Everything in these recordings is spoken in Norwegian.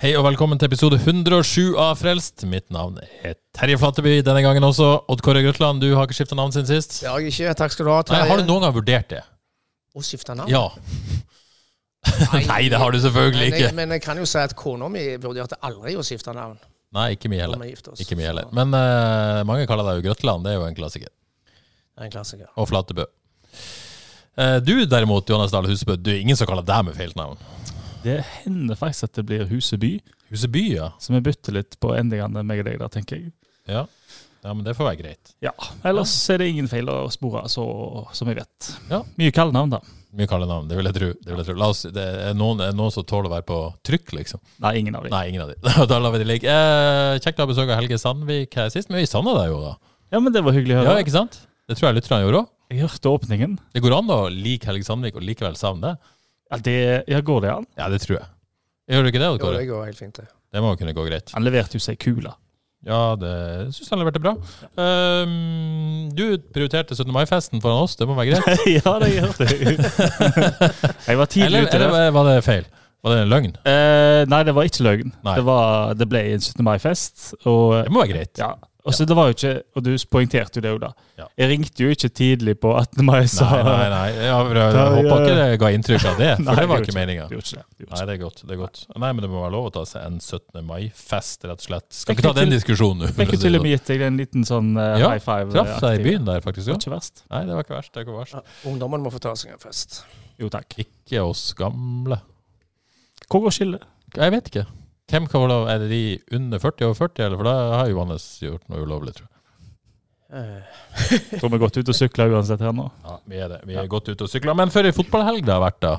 Hei og velkommen til episode 107 av Frelst. Mitt navn er Terje Flateby denne gangen også. Odd Kåre Grøtland, du har ikke skifta navn siden sist? Ja, jeg ikke. Takk skal du ha. Nei, har du noen gang vurdert det? Å skifte navn? Ja. Nei, det har du selvfølgelig ikke. men jeg kan jo si at kona mi vurderte aldri å skifte navn. Nei, ikke mye heller. Ikke mye heller. Men uh, mange kaller deg jo Grøtland, det er jo en klassiker. Er en klassiker. Og Flatebø. Uh, du derimot, Johannes Dahl Husebø, du er ingen som kaller deg med feil navn. Det hender faktisk at det blir Huseby, Huseby, ja. så vi bytter litt på endingene, meg og deg, da, tenker jeg. ja. Ja, men det får være greit. Ja, Ellers er det ingen feil å spore, så, som jeg vet. Ja. Mye kallenavn, da. Mye kallenavn, det vil jeg tro. Det vil jeg tro. Oss, det er, noen, er noen som tåler å være på trykk, liksom? Nei, ingen av dem. Nei, ingen av de. da lar vi det ligge. Eh, kjekt å ha besøk av Helge Sandvik her sist, men vi savna deg jo, da. Ja, men det var hyggelig å høre. Ja, ikke sant? Det tror jeg lytterne gjorde òg. Jeg hørte åpningen. Det går an å like Helge Sandvik og likevel savne det. Ja, det, ja, går det an? Ja, det tror jeg. Gjør du ikke det, Jo, Kåre? det går helt fint, det. Det må jo kunne gå greit. Han leverte jo seg kula. Ja, det syns han leverte bra. Um, du prioriterte 17. mai-festen foran oss, det må være greit? ja, det gjør det. jeg var tidlig Eller, ute der. eller var det feil? Var det en løgn? Eh, nei, det var ikke løgn. Det, var, det ble en 17. mai-fest. Det må være greit. ja, og så det var jo ikke Og du poengterte jo det òg, da. Ja. Jeg ringte jo ikke tidlig på 18. mai, så Nei, nei, nei. Jeg, jeg, jeg håper ikke det ga inntrykk av det, for Nei, det var ikke meninga. Nei, det. er godt. det er godt. Nei, men det må være lov å ta seg en 17. mai-fest, rett og slett. Skal ikke ta den diskusjonen nå. Fikk jo til og med gitt deg en liten sånn uh, Ja, high five. sånn. Traff deg i byen der, faktisk Det var ikke verst. Nei, det var ikke verst. det var ikke verst. Ja, ungdommen må få ta seg en fest. Jo, takk. Ikke oss gamle. Hvor går skillet? Jeg vet ikke. Hvem kan få lov? Er det de under 40 over 40, eller? For da har Johannes gjort noe ulovlig, tror jeg. Eh, Tror vi har gått ut og sykler uansett her nå. Ja, vi er det. Vi er godt ute og sykler. Men for ei fotballhelg det har vært, da,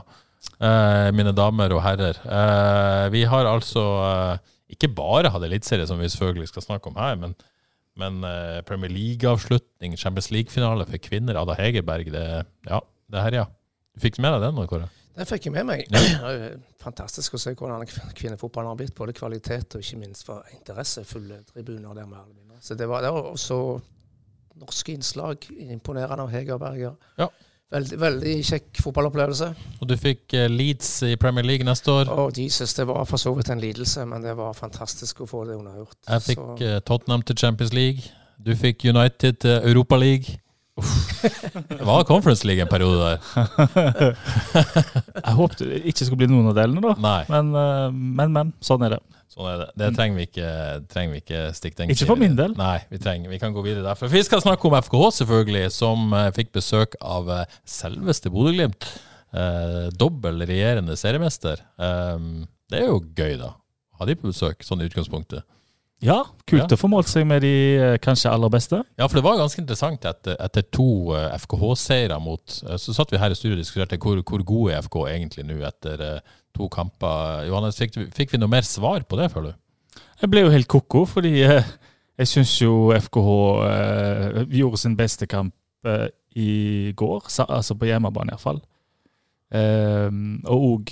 eh, mine damer og herrer. Eh, vi har altså eh, ikke bare hatt eliteserie, som vi selvfølgelig skal snakke om her, men, men Premier League-avslutning, Champions League-finale for kvinner, Ada Hegerberg. Det, ja, det her, ja. Du fikk med deg den, Kåre? Den fikk jeg med meg. Ja. Fantastisk å se hvordan kvinnefotballen har blitt. Både kvalitet og ikke minst for interessefulle tribuner der. med alle mine. Så det var, det var også norske innslag. Imponerende av Hegerberger. Ja. Veldig, veldig kjekk fotballopplevelse. Og du fikk eh, Leeds i Premier League neste år. Og Jesus, det var for så vidt en lidelse, men det var fantastisk å få det unnagjort. Jeg fikk Så- eh, Tottenham til Champions League. Du fikk United til Europa League. Det var Conference League en periode der. Jeg håpet det ikke skulle bli noen av delene, da. Nei, Men, eh, men, men. Sånn er det. sånn er det. Det trenger vi ikke, trenger vi ikke stikke den Ikke for min del. Nei, vi, trenger, vi kan gå videre derfor. Vi skal snakke om FKH, selvfølgelig, som eh, fikk besøk av eh, selveste Bodø-Glimt. Eh, dobbel regjerende seriemester. Eh, det er jo gøy, da. Ha de på besøk, sånn i utgangspunktet. Ja, kult Ja. å få målt seg med de eh, kanskje aller beste. Ja, for det var ganske interessant etter, etter to eh, FKH-seire mot eh, Så satt vi her i studio og diskuterte hvor, hvor gode er FK egentlig nå etter to kamper. Johannes, fikk, fikk vi noe mer svar på det, føler du? Jeg ble jo helt ko-ko, fordi jeg syns jo FKH eh, gjorde sin beste kamp eh, i går, altså på hjemmebane iallfall. Eh, og òg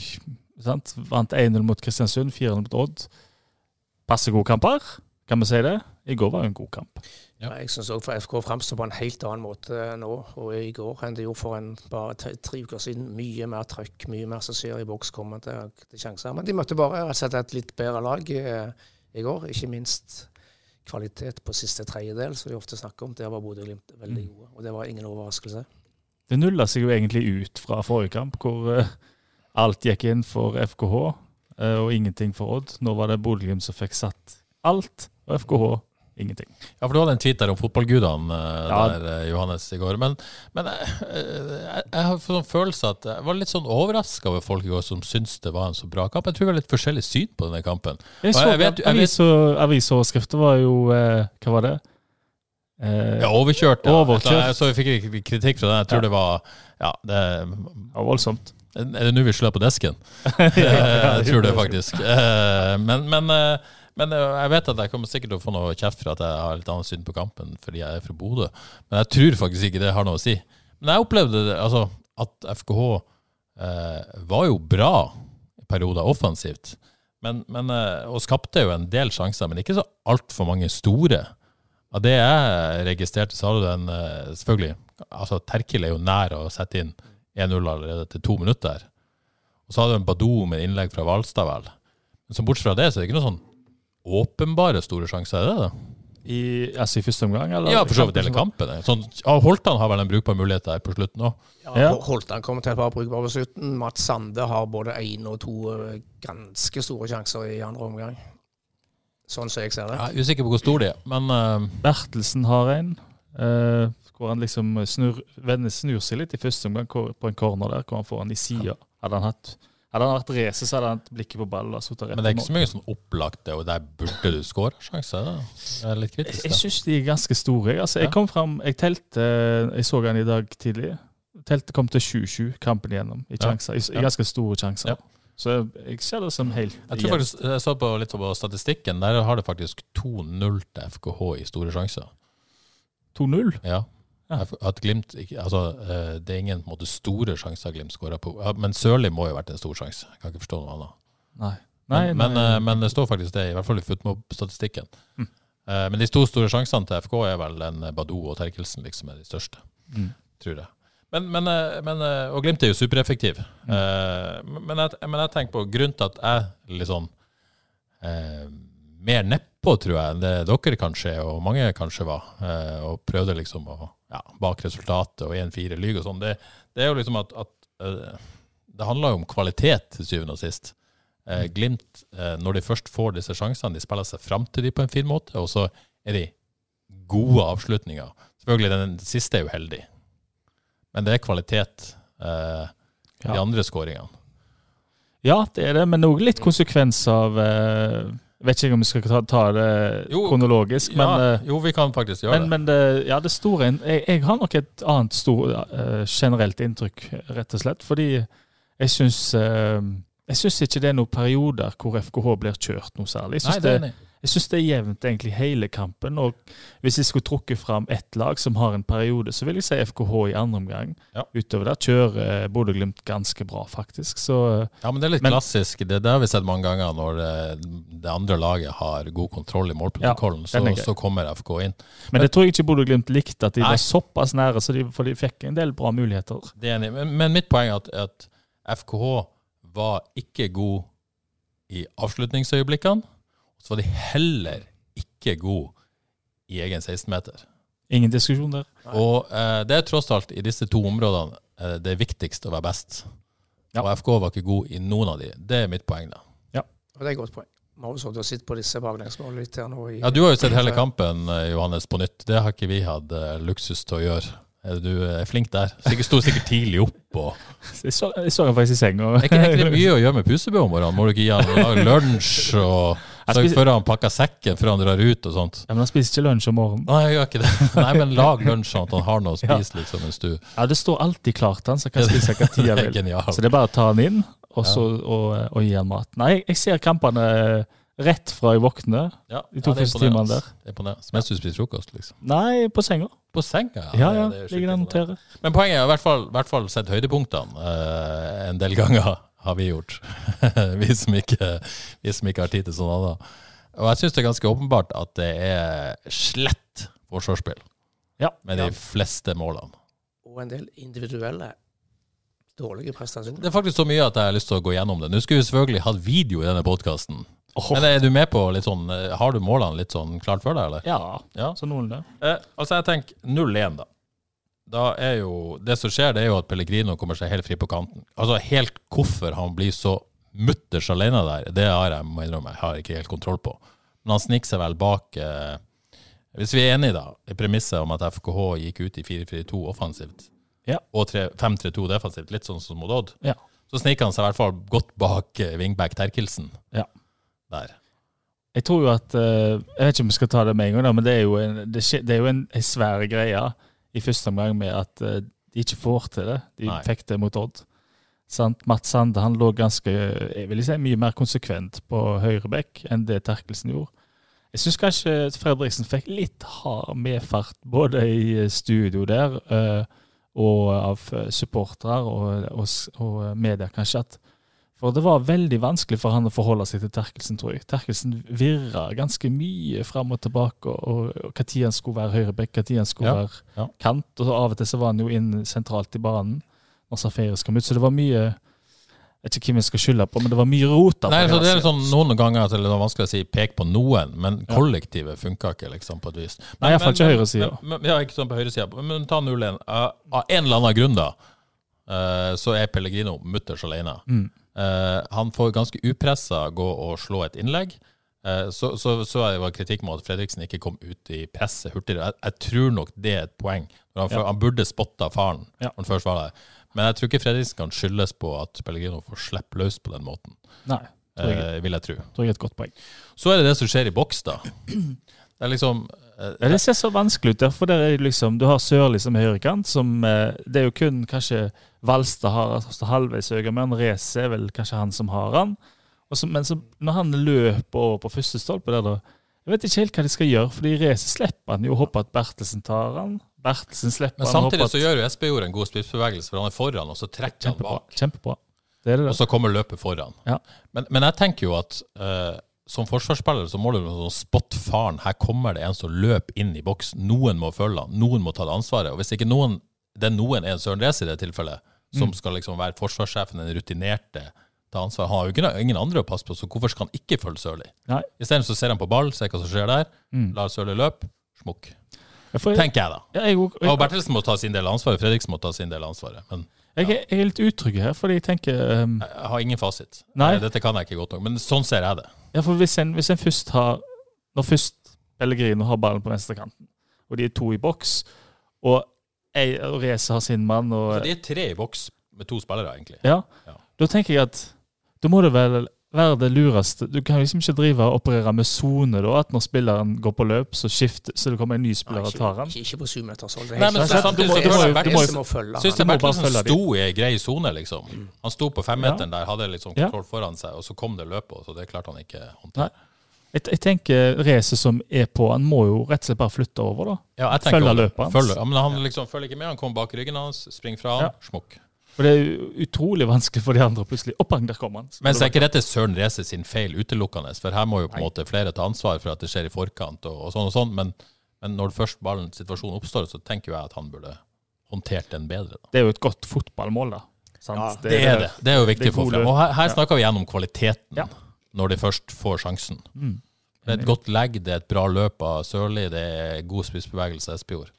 vant 1-0 mot Kristiansund, 4-0 mot Odd. Passe gode kamper, kan vi si det? I går var jo en god kamp. Ja. Jeg syns òg FK framstår på en helt annen måte nå og i går enn det gjorde for en, bare tre, uker siden. Mye mer trøkk, mye mer som skjer i boks, kommer til, til sjanser. Men de møtte bare slett et litt bedre lag i, i går. Ikke minst kvalitet på siste tredjedel, som de ofte snakker om. Der var Bodø-Glimt veldig Mm. gode, og det var ingen overraskelse. Det nulla seg jo egentlig ut fra forrige kamp, hvor eh, alt gikk inn for FKH og ingenting for Odd. Nå var det Bodø-Glimt som fikk satt alt, og FKH ingenting. Ja, for du hadde en tweet der om fotballgudene eh, Ja. der, eh, Johannes, i går. Men, men jeg, jeg, jeg har en følelse at jeg var litt sånn overraska over folk i går som syntes det var en så bra kamp. Jeg tror vi har litt forskjellig syn på denne kampen. Jeg så Avisoverskrifter var jo eh, Hva var det? Eh, Ja, overkjørt. Ja. Overkjørt. Så jeg fikk kritikk fra den. Jeg tror Ja. det var Ja, det ja, voldsomt. Er det nå vi slår på desken? Ja, jeg tror det faktisk. Eh, Men, men, eh, men eh, jeg vet at jeg kommer sikkert til å få noe kjeft for at jeg har litt annet syn på kampen fordi jeg er fra Bodø. Men jeg tror faktisk ikke det har noe å si. Men jeg opplevde det, altså, at FKH eh, var jo bra i perioder offensivt. Men, men, eh, og skapte jo en del sjanser, men ikke så altfor mange store. Av det jeg registrerte, så hadde du en eh, Selvfølgelig, altså Terkel er jo nær å sette inn 1-0 allerede til to minutter. Og så hadde de Badou med innlegg fra Hvalstad, vel. Men så bortsett fra det, så er det ikke noen sånn åpenbare store sjanser, er det det? I, altså i første omgang, eller? Ja, for så vidt hele kampen. ja. Sånn, ja, Holtan har vel en brukbar mulighet der på slutten òg. Ja. Holtan kommer til et par brukbare på slutten. Mats Sande har både én og to eh, ganske store sjanser i andre omgang. Sånn som jeg ser det. Jeg er usikker på hvor stor de er, men uh, Bertelsen har en. Eh, hvor han liksom snur, snur seg litt i første omgang på en corner der, hvor han får han i sida. Hadde han hatt hadde han vært racer, så hadde han hatt blikket på ballen og rett men det er ikke så mye sånn opplagt det, og der burde du skåre sjanser. da. Jeg er litt kritisk. kritisk. jeg jeg syns de er ganske store. Altså, Ja. jeg kom fram, jeg telte Jeg så han i dag tidlig. Teltet kom til 7-7 kampen igjennom, i, sjanser, i, i Ja. ganske store sjanser. Ja. Så jeg ser det som helt Jeg tror faktisk, jeg så på litt på statistikken, der har det faktisk 2-0 til FKH i store sjanser. 2-0. Ja. Ja. At Glimt altså, eh, Det er ingen måte, store sjanser Glimt skårer på. Men Sørli må jo ha vært en stor sjanse. Jeg kan ikke forstå noe annet. Nei. Men, Nei, men, nei. eh, men det står faktisk det, i hvert fall i Footmob-statistikken. Mm. Eh, Men de to store sjansene til FK er vel en Badou og Terkelsen liksom er de største, Mm. tror jeg. Men, men, men, og Glimt er jo supereffektiv. Mm. Men, jeg, men jeg tenker på grunnen til at jeg litt sånn eh, mer nedpå, tror jeg, det dere kanskje, og mange kanskje var, eh, og prøvde liksom å ja, bak resultatet og 1-4 lyg og sånn, det, det er jo liksom at, at eh, det handler jo om kvalitet til syvende og sist. Eh, Glimt, eh, når de først får disse sjansene, de spiller seg fram til de på en fin måte, og så er de gode avslutninger. Selvfølgelig, den siste er jo heldig, men det er kvalitet, eh, de Ja. andre skåringene. Ja, det er det, men òg litt konsekvens av eh, Vet ikke om vi skal ta, ta det Jo, kronologisk, men, ja, eh, jo, vi kan faktisk gjøre men, det. men det, ja, det store jeg, jeg har nok et annet stor, uh, generelt inntrykk, rett og slett. Fordi jeg syns uh, ikke det er noen perioder hvor FKH blir kjørt noe særlig. Jeg syns det det, enig. Jeg synes det er jevnt egentlig hele kampen. og Hvis jeg skulle trukket fram ett lag som har en periode, så vil jeg si FKH i andre omgang. Ja. Utover der kjører Bodø-Glimt ganske bra, faktisk. Så eh, Ja, men det er litt Men- klassisk. Det, det har vi sett mange ganger når eh, det andre laget har god kontroll i målprotokollen. Ja, så, så kommer FK inn. Men det tror jeg ikke Bodø-Glimt likte, at de Nei. var såpass nære, så de, for de fikk en del bra muligheter. Det er enig. Men, men mitt poeng er at, at FKH var ikke god i avslutningsøyeblikkene. Så var de heller ikke god i egen 16-meter. Ingen diskusjon der. Og eh, det er tross alt i disse to områdene eh, det er viktigst å være best. Ja. Og FK var ikke god i noen av de. Det er mitt poeng, da. Ja. Og det er et godt poeng. Vi har jo sittet og sett på disse baklengsmålene litt her nå. I, Ja, Du har jo sett hele kampen, eh, Johannes, på nytt. Det har ikke vi hatt eh, luksus til å gjøre. Du er flink der. Sikkert Sto sikkert tidlig opp. og Jeg så, jeg så faktisk i senga. Er ikke, er ikke det mye å gjøre med Pusebø om morgenen? Må du ikke gi han lunsj og Spiser- for at han pakker sekken før han drar ut og sånt? Ja, men han spiser ikke lunsj om morgenen. Nei, jeg gjør ikke det. Nei, men lag lunsj sånn at han har noe å spise, liksom, mens du Ja, Det står alltid klart han, så kan spise hva tid han vil. Så det er bare å ta han inn, og, så, og, og gi han mat. Nei, jeg, ser kampene rett fra jeg våkner. Ja, De to er første timene der. Det er imponerende. Mens du spiser frokost, liksom. Nei, på senga. På senga? Ja, ja. er Ligger der og noterer. Men poenget er i hvert fall, hvert fall sett høydepunktene. eh, en del ganger har vi gjort. vi, som ikke, vi som ikke har tid til sånn annet. Og jeg syns det er ganske åpenbart at det er slett forsvarsspill Ja. med de Ja. fleste målene. og en del individuelle dårlige prestasjoner. Det er faktisk så mye at jeg har lyst til å gå gjennom det. Nå skulle vi selvfølgelig hatt video i denne podkasten. Oh. Men er du med på litt sånn eh, Har du målene litt sånn klart for deg, eller? Ja, Ja. så noen det. Eh, altså, jeg tenker 0-1, da. Da er jo Det som skjer, det er jo at Pellegrino kommer seg helt fri på kanten. Altså, helt hvorfor han blir så mutters alene der, det har jeg, må innrømme, jeg har ikke helt kontroll på. Men han sniker seg vel bak eh, Hvis vi er enige, da, i premisset om at FKH gikk ut i 4-4-2 offensivt, Ja. og 5-3-2 defensivt, litt sånn som mot Odd, Ja. så sniker han seg i hvert fall godt bak eh, wingback Terkelsen Ja. der. Jeg tror jo at eh, Jeg vet ikke om vi skal ta det med en gang, da, men det er jo en, det skje, det er jo en, en svær greie i første omgang med at eh, de ikke får til det. De Nei. fikk det mot Odd. Sant? Mats Sande han lå ganske jeg vil si, mye mer konsekvent på høyre bekk enn det Terkelsen gjorde. Jeg syns kanskje Fredriksen fikk litt hard medfart både i eh, studio der eh, og av supportere og, og, og media, kanskje. at for det var veldig vanskelig for han å forholde seg til Terkelsen, tror jeg. Terkelsen virra ganske mye fram og tilbake, og når han skulle være høyrebekk, når han skulle Ja, være ja. kant. Og av og til så var han jo inn sentralt i banen når Safaris kom ut. Så det var mye Jeg vet ikke hvem jeg skal skylde på, men det var mye rota. på Nei, så det er sånn, Noen ganger at det er vanskelig å si pek på noen, men kollektivet funka ikke, liksom, på et vis. Men, Nei, i hvert fall ikke men- høyresida. Ja, ikke sånn på høyresida. Men ta 0-1. Uh, av en eller annen grunn, da, uh, så er Pellegrino mutters alene. Mm. Uh, han får ganske upressa gå og slå et innlegg. Uh, så, så, så det var kritikk mot at Fredriksen ikke kom ut i presset hurtigere. Jeg, jeg tror nok det er et poeng. Han, Ja. han burde spotta faren Ja. når han først var der. Men jeg tror ikke Fredriksen kan skyldes på at Pellegrino får slippe løs på den måten. Nei, tror jeg, Uh, vil jeg tro. tror jeg er et godt poeng. Så er det det som skjer i boks, da. Det er liksom uh, Ja, det ser så vanskelig ut derfor det der er liksom, du har Sørli som høyrekant, som eh, Det er jo kun kanskje Valstad har altså, halvveis høyre, men Reze er vel kanskje han som har han. Så, men så, når han løper over på første stolpe der, da Jeg vet ikke helt hva de skal gjøre, fordi Reze slipper han jo og håper at Bertelsen tar han. Bertelsen slipper Men han og samtidig så gjør jo Espejord en god spissbevegelse, for han er foran, og så trekker han bak. Kjempebra. Det det. Og så kommer løpet foran. Ja. Men, men jeg tenker jo at eh, som forsvarsspiller så må du sånn spotte faren. Her kommer det en som løper inn i boks. Noen må følge han. Noen må ta det ansvaret. Og hvis ikke noen, den noen er Søren Rees i det tilfellet, som Mm. skal liksom være forsvarssjefen, den rutinerte, ta ansvar. Han har jo ikke, ingen andre å passe på, så hvorfor skal han ikke følge Sørli? Isteden så ser han på ball, ser hva som skjer der, Mm. lar Sørli løpe, smukk. Tenker jeg, da. Ja, jeg, Og jeg, Bertelsen må ta sin del av ansvaret, Fredriksen må ta sin del av ansvaret. Men jeg, er- jeg er litt utrygg her, fordi jeg tenker um, jeg har ingen fasit. Nei. Dette kan jeg ikke godt nok, men sånn ser jeg det. Ja, for hvis en, hvis en først har Når først Pellegrino har ballen på venstrekanten, og de er to i boks, og, og Reze har sin mann og Så de er tre i boks med to spillere, egentlig. Ja. Ja. Da tenker jeg at da må det vel være det lureste Du kan liksom ikke drive og operere med sone, da. At når spilleren går på løp, så skifter Så det kommer en ny spiller og tar han. ikke, ikke på syvmetershold. Det er men helt så klart. samtidig Du må- så du du må- du må- følge Syns han. jeg Bertelsen følge de. sto i ei grei sone, liksom. Han sto på femmeteren der, hadde liksom Ja. kontroll foran seg, og så kom det løpet, og så det klarte han ikke å håndtere. Jeg, jeg tenker racet som er på, han må jo rett og slett bare flytte over, da. Ja, jeg Følger løpet hans. Følger, ja, men han liksom følger ikke med, han kommer bak ryggen hans, springer fra han, Ja. smukk. For det er utrolig vanskelig for de andre plutselig Oppang, der kommer han. Men så er det ikke dette Søren Rese sin feil utelukkende, for her må jo på en måte flere ta ansvar for at det skjer i forkant og, og sånn og sånn, men, men når først ballen, situasjonen oppstår, så tenker jo jeg at han burde håndtert den bedre. Da. det er jo et godt fotballmål, da. Sant? Ja, Det er det. Det er jo viktig det er å få frem. Og her, her Ja. snakker vi om kvaliteten Ja. når de først får sjansen. Mm. Det er et godt legg, det er et bra løp av Sørli, det er god spissbevegelse av Espejord.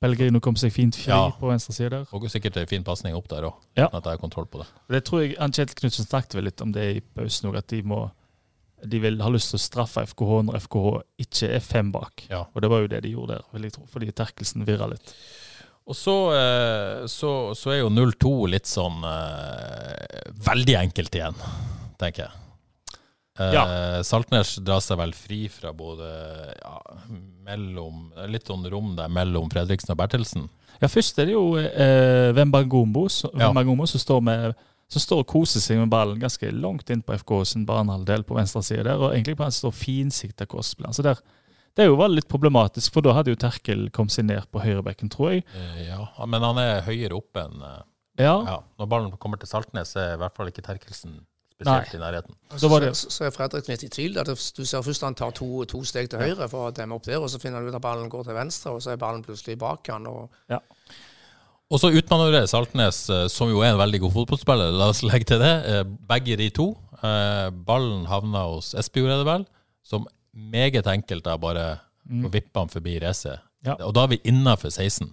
Pellegrino kom seg fint fri Ja. på venstre side der. Og sikkert en fin pasning opp der òg, Ja. at jeg har kontroll på det. Det tror jeg Kjetil Knutsen snakket vel litt om det i pausen òg, at de må de vil ha lyst til å straffe FKH når FKH ikke er fem bak. Ja. Og det var jo det de gjorde der, vil jeg tro, fordi terkelsen virra litt. Og så, eh, så, så er jo 0-2 litt sånn eh, veldig enkelt igjen, tenker jeg. Eh, Saltnes drar seg vel fri fra både ja, mellom Litt sånn rom der mellom Fredriksen og Bertelsen. Ja, først er det jo eh, Wembangombo Ja. Som står med som står og koser seg med ballen ganske langt inn på FK sin banehalvdel på venstre side der, og egentlig på en står finsikta kostplan. Så der, det jo var litt problematisk, for da hadde jo Terkel kommet seg ned på høyrebekken, tror jeg. Eh, ja, men han er høyere oppe enn eh, Ja, ja. Når ballen kommer til Saltnes, er i hvert fall ikke Terkelsen spesielt i nærheten. Så, var det- Så, så er Fredrik litt i tvil. Du ser først han tar to, to steg til høyre for å demme opp der, og så finner han ut at ballen går til venstre, og så er ballen plutselig bak han. Og Og så utmanøvrerer Saltnes, eh, som jo er en veldig god fotballspiller, la oss legge til det. eh, Begge de to. Eh, Ballen havna hos Espejord, er det vel, som meget enkelt da bare mm. vipper han forbi racet. Ja. Og da er vi innafor 16.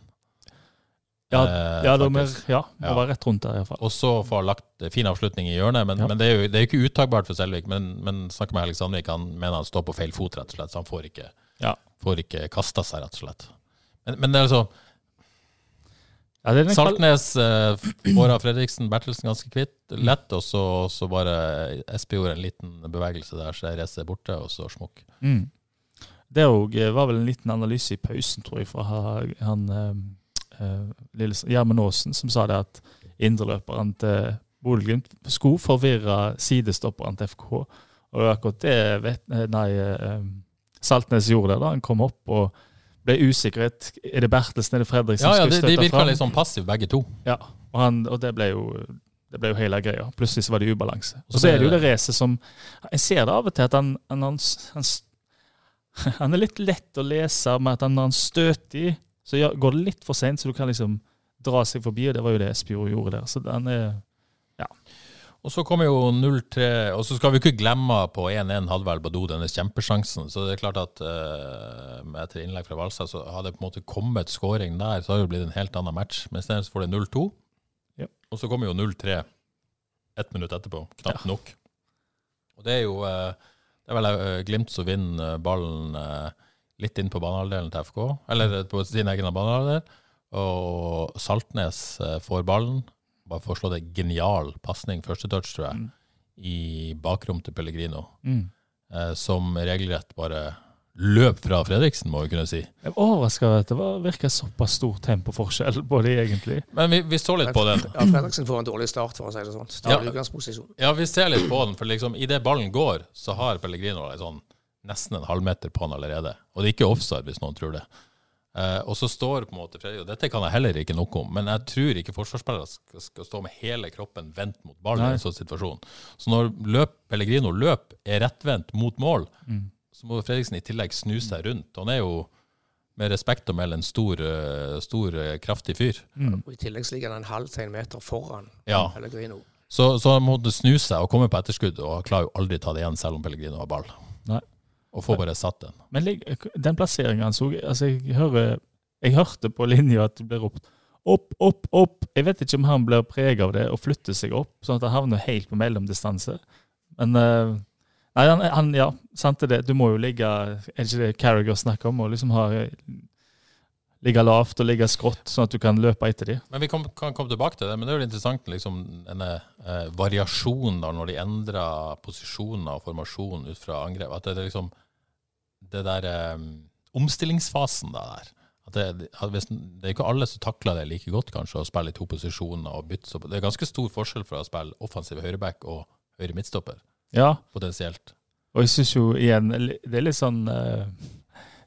ja, Eh, ja, det faktisk. ja, må Ja. være rett rundt der I hvert fall. Og så han lagt eh, fin avslutning i hjørnet, men, men det er jo det er jo ikke uttagbart for Selvik. Men, men snakker med Helge Sandvik, han mener han står på feil fot, rett og slett, så han får ikke, Ja. får ikke kasta seg, rett og slett. Men, men det er altså er Saltnes eh, får av Fredriksen Bertelsen ganske kvitt. Lett, og så, så bare Espe gjorde en liten bevegelse der, så jeg reiser borte, og så smukk. Mm. Det òg var vel en liten analyse i pausen, tror jeg, fra han eh, eh, Gjermund Aasen, som sa det at indreløperen til Bodø-Glimt skulle forvirre sidestopperen til FK. Og akkurat det vet, eh, nei, eh, Saltnes gjorde det da han kom opp og ble usikkerhet. Er det Bertelsen, eller Fredriksen Ja, ja, som de, skulle de støtte virka litt sånn passive begge to. Ja, og, han, og det ble jo det ble jo hele greia. Plutselig så var det ubalanse. Og så er det jo det racet som Jeg ser det av og til at han han, han, han, han er litt lett å lese med at han, når han støter i, så ja, går det litt for seint, så du kan liksom dra seg forbi, og det var jo det Espejord gjorde der. Så den er ja. Og så kommer jo 0-3, og så skal vi ikke glemme på 1-1 hadde vel Badou denne kjempesjansen. Så det er klart at uh, etter innlegg fra Valstad, så hadde det på en måte kommet skåring der, så hadde det blitt en helt annen match. Men isteden så får det 0-2, Ja. og så kommer jo 0-3 ett minutt etterpå. Knapt nok. Og det er jo uh, Det er vel uh, Glimt som vinner ballen litt inn på banehalvdelen til FK, eller eh, på sin egen banehalvdel. Og Saltnes eh, får ballen. Bare foreslå det genial pasning, første touch, tror jeg, Mm. i bakrom til Pellegrino. mm. Eh, som regelrett bare løp fra Fredriksen, må vi kunne si. Jeg er overraska over at det var, virka såpass stor tempoforskjell på de, egentlig. Men vi, vi så litt på den. Ja, Fredriksen får en dårlig start, for å si det sånn. Ja. Ja, vi ser litt på den, for liksom idet ballen går, så har Pellegrino en sånn, nesten en halvmeter på han allerede. Og det er ikke offside, hvis noen tror det. Eh, og så står på en måte Fredrik, og dette kan jeg heller ikke noe om, men jeg tror ikke forsvarsspillere skal, skal stå med hele kroppen vendt mot ballen i en sånn situasjon. Så når løp, Pellegrino løp er rettvendt mot mål, Mm. så må Fredriksen i tillegg snu seg rundt. Han er jo med respekt å melde en stor, eh, stor eh, kraftig fyr. Mm. Og I tillegg ligger han en halv til en meter foran Ja. Pellegrino. Så, så han måtte snu seg og komme på etterskudd, og klarer jo aldri ta det igjen, selv om Pellegrino har ball. Nei. Og får bare satt den. Men den plasseringen han så altså jeg, hører, jeg hørte på linja at det ble ropt opp, opp, opp. Jeg vet ikke om han blir prega av det og flytter seg opp, sånn at han havner helt på mellomdistanse. Men eh, Nei, han, han, ja, sant er det. Du må jo ligge Er det ikke det Carriger snakker om? Å liksom ha Ligge lavt og ligge skrått, sånn at du kan løpe etter dem. Men vi kan, kan komme tilbake til det. Men det er jo interessant liksom, denne eh, variasjonen da, når de endrer posisjoner og formasjon ut fra angrep. At det er liksom det der um, omstillingsfasen da der. Det, det er ikke alle som takler det like godt, kanskje, å spille i to posisjoner og bytte. så- Det er ganske stor forskjell fra å spille offensiv høyreback og høyre midtstopper, Ja, potensielt. og jeg syns jo igjen Det er litt sånn uh,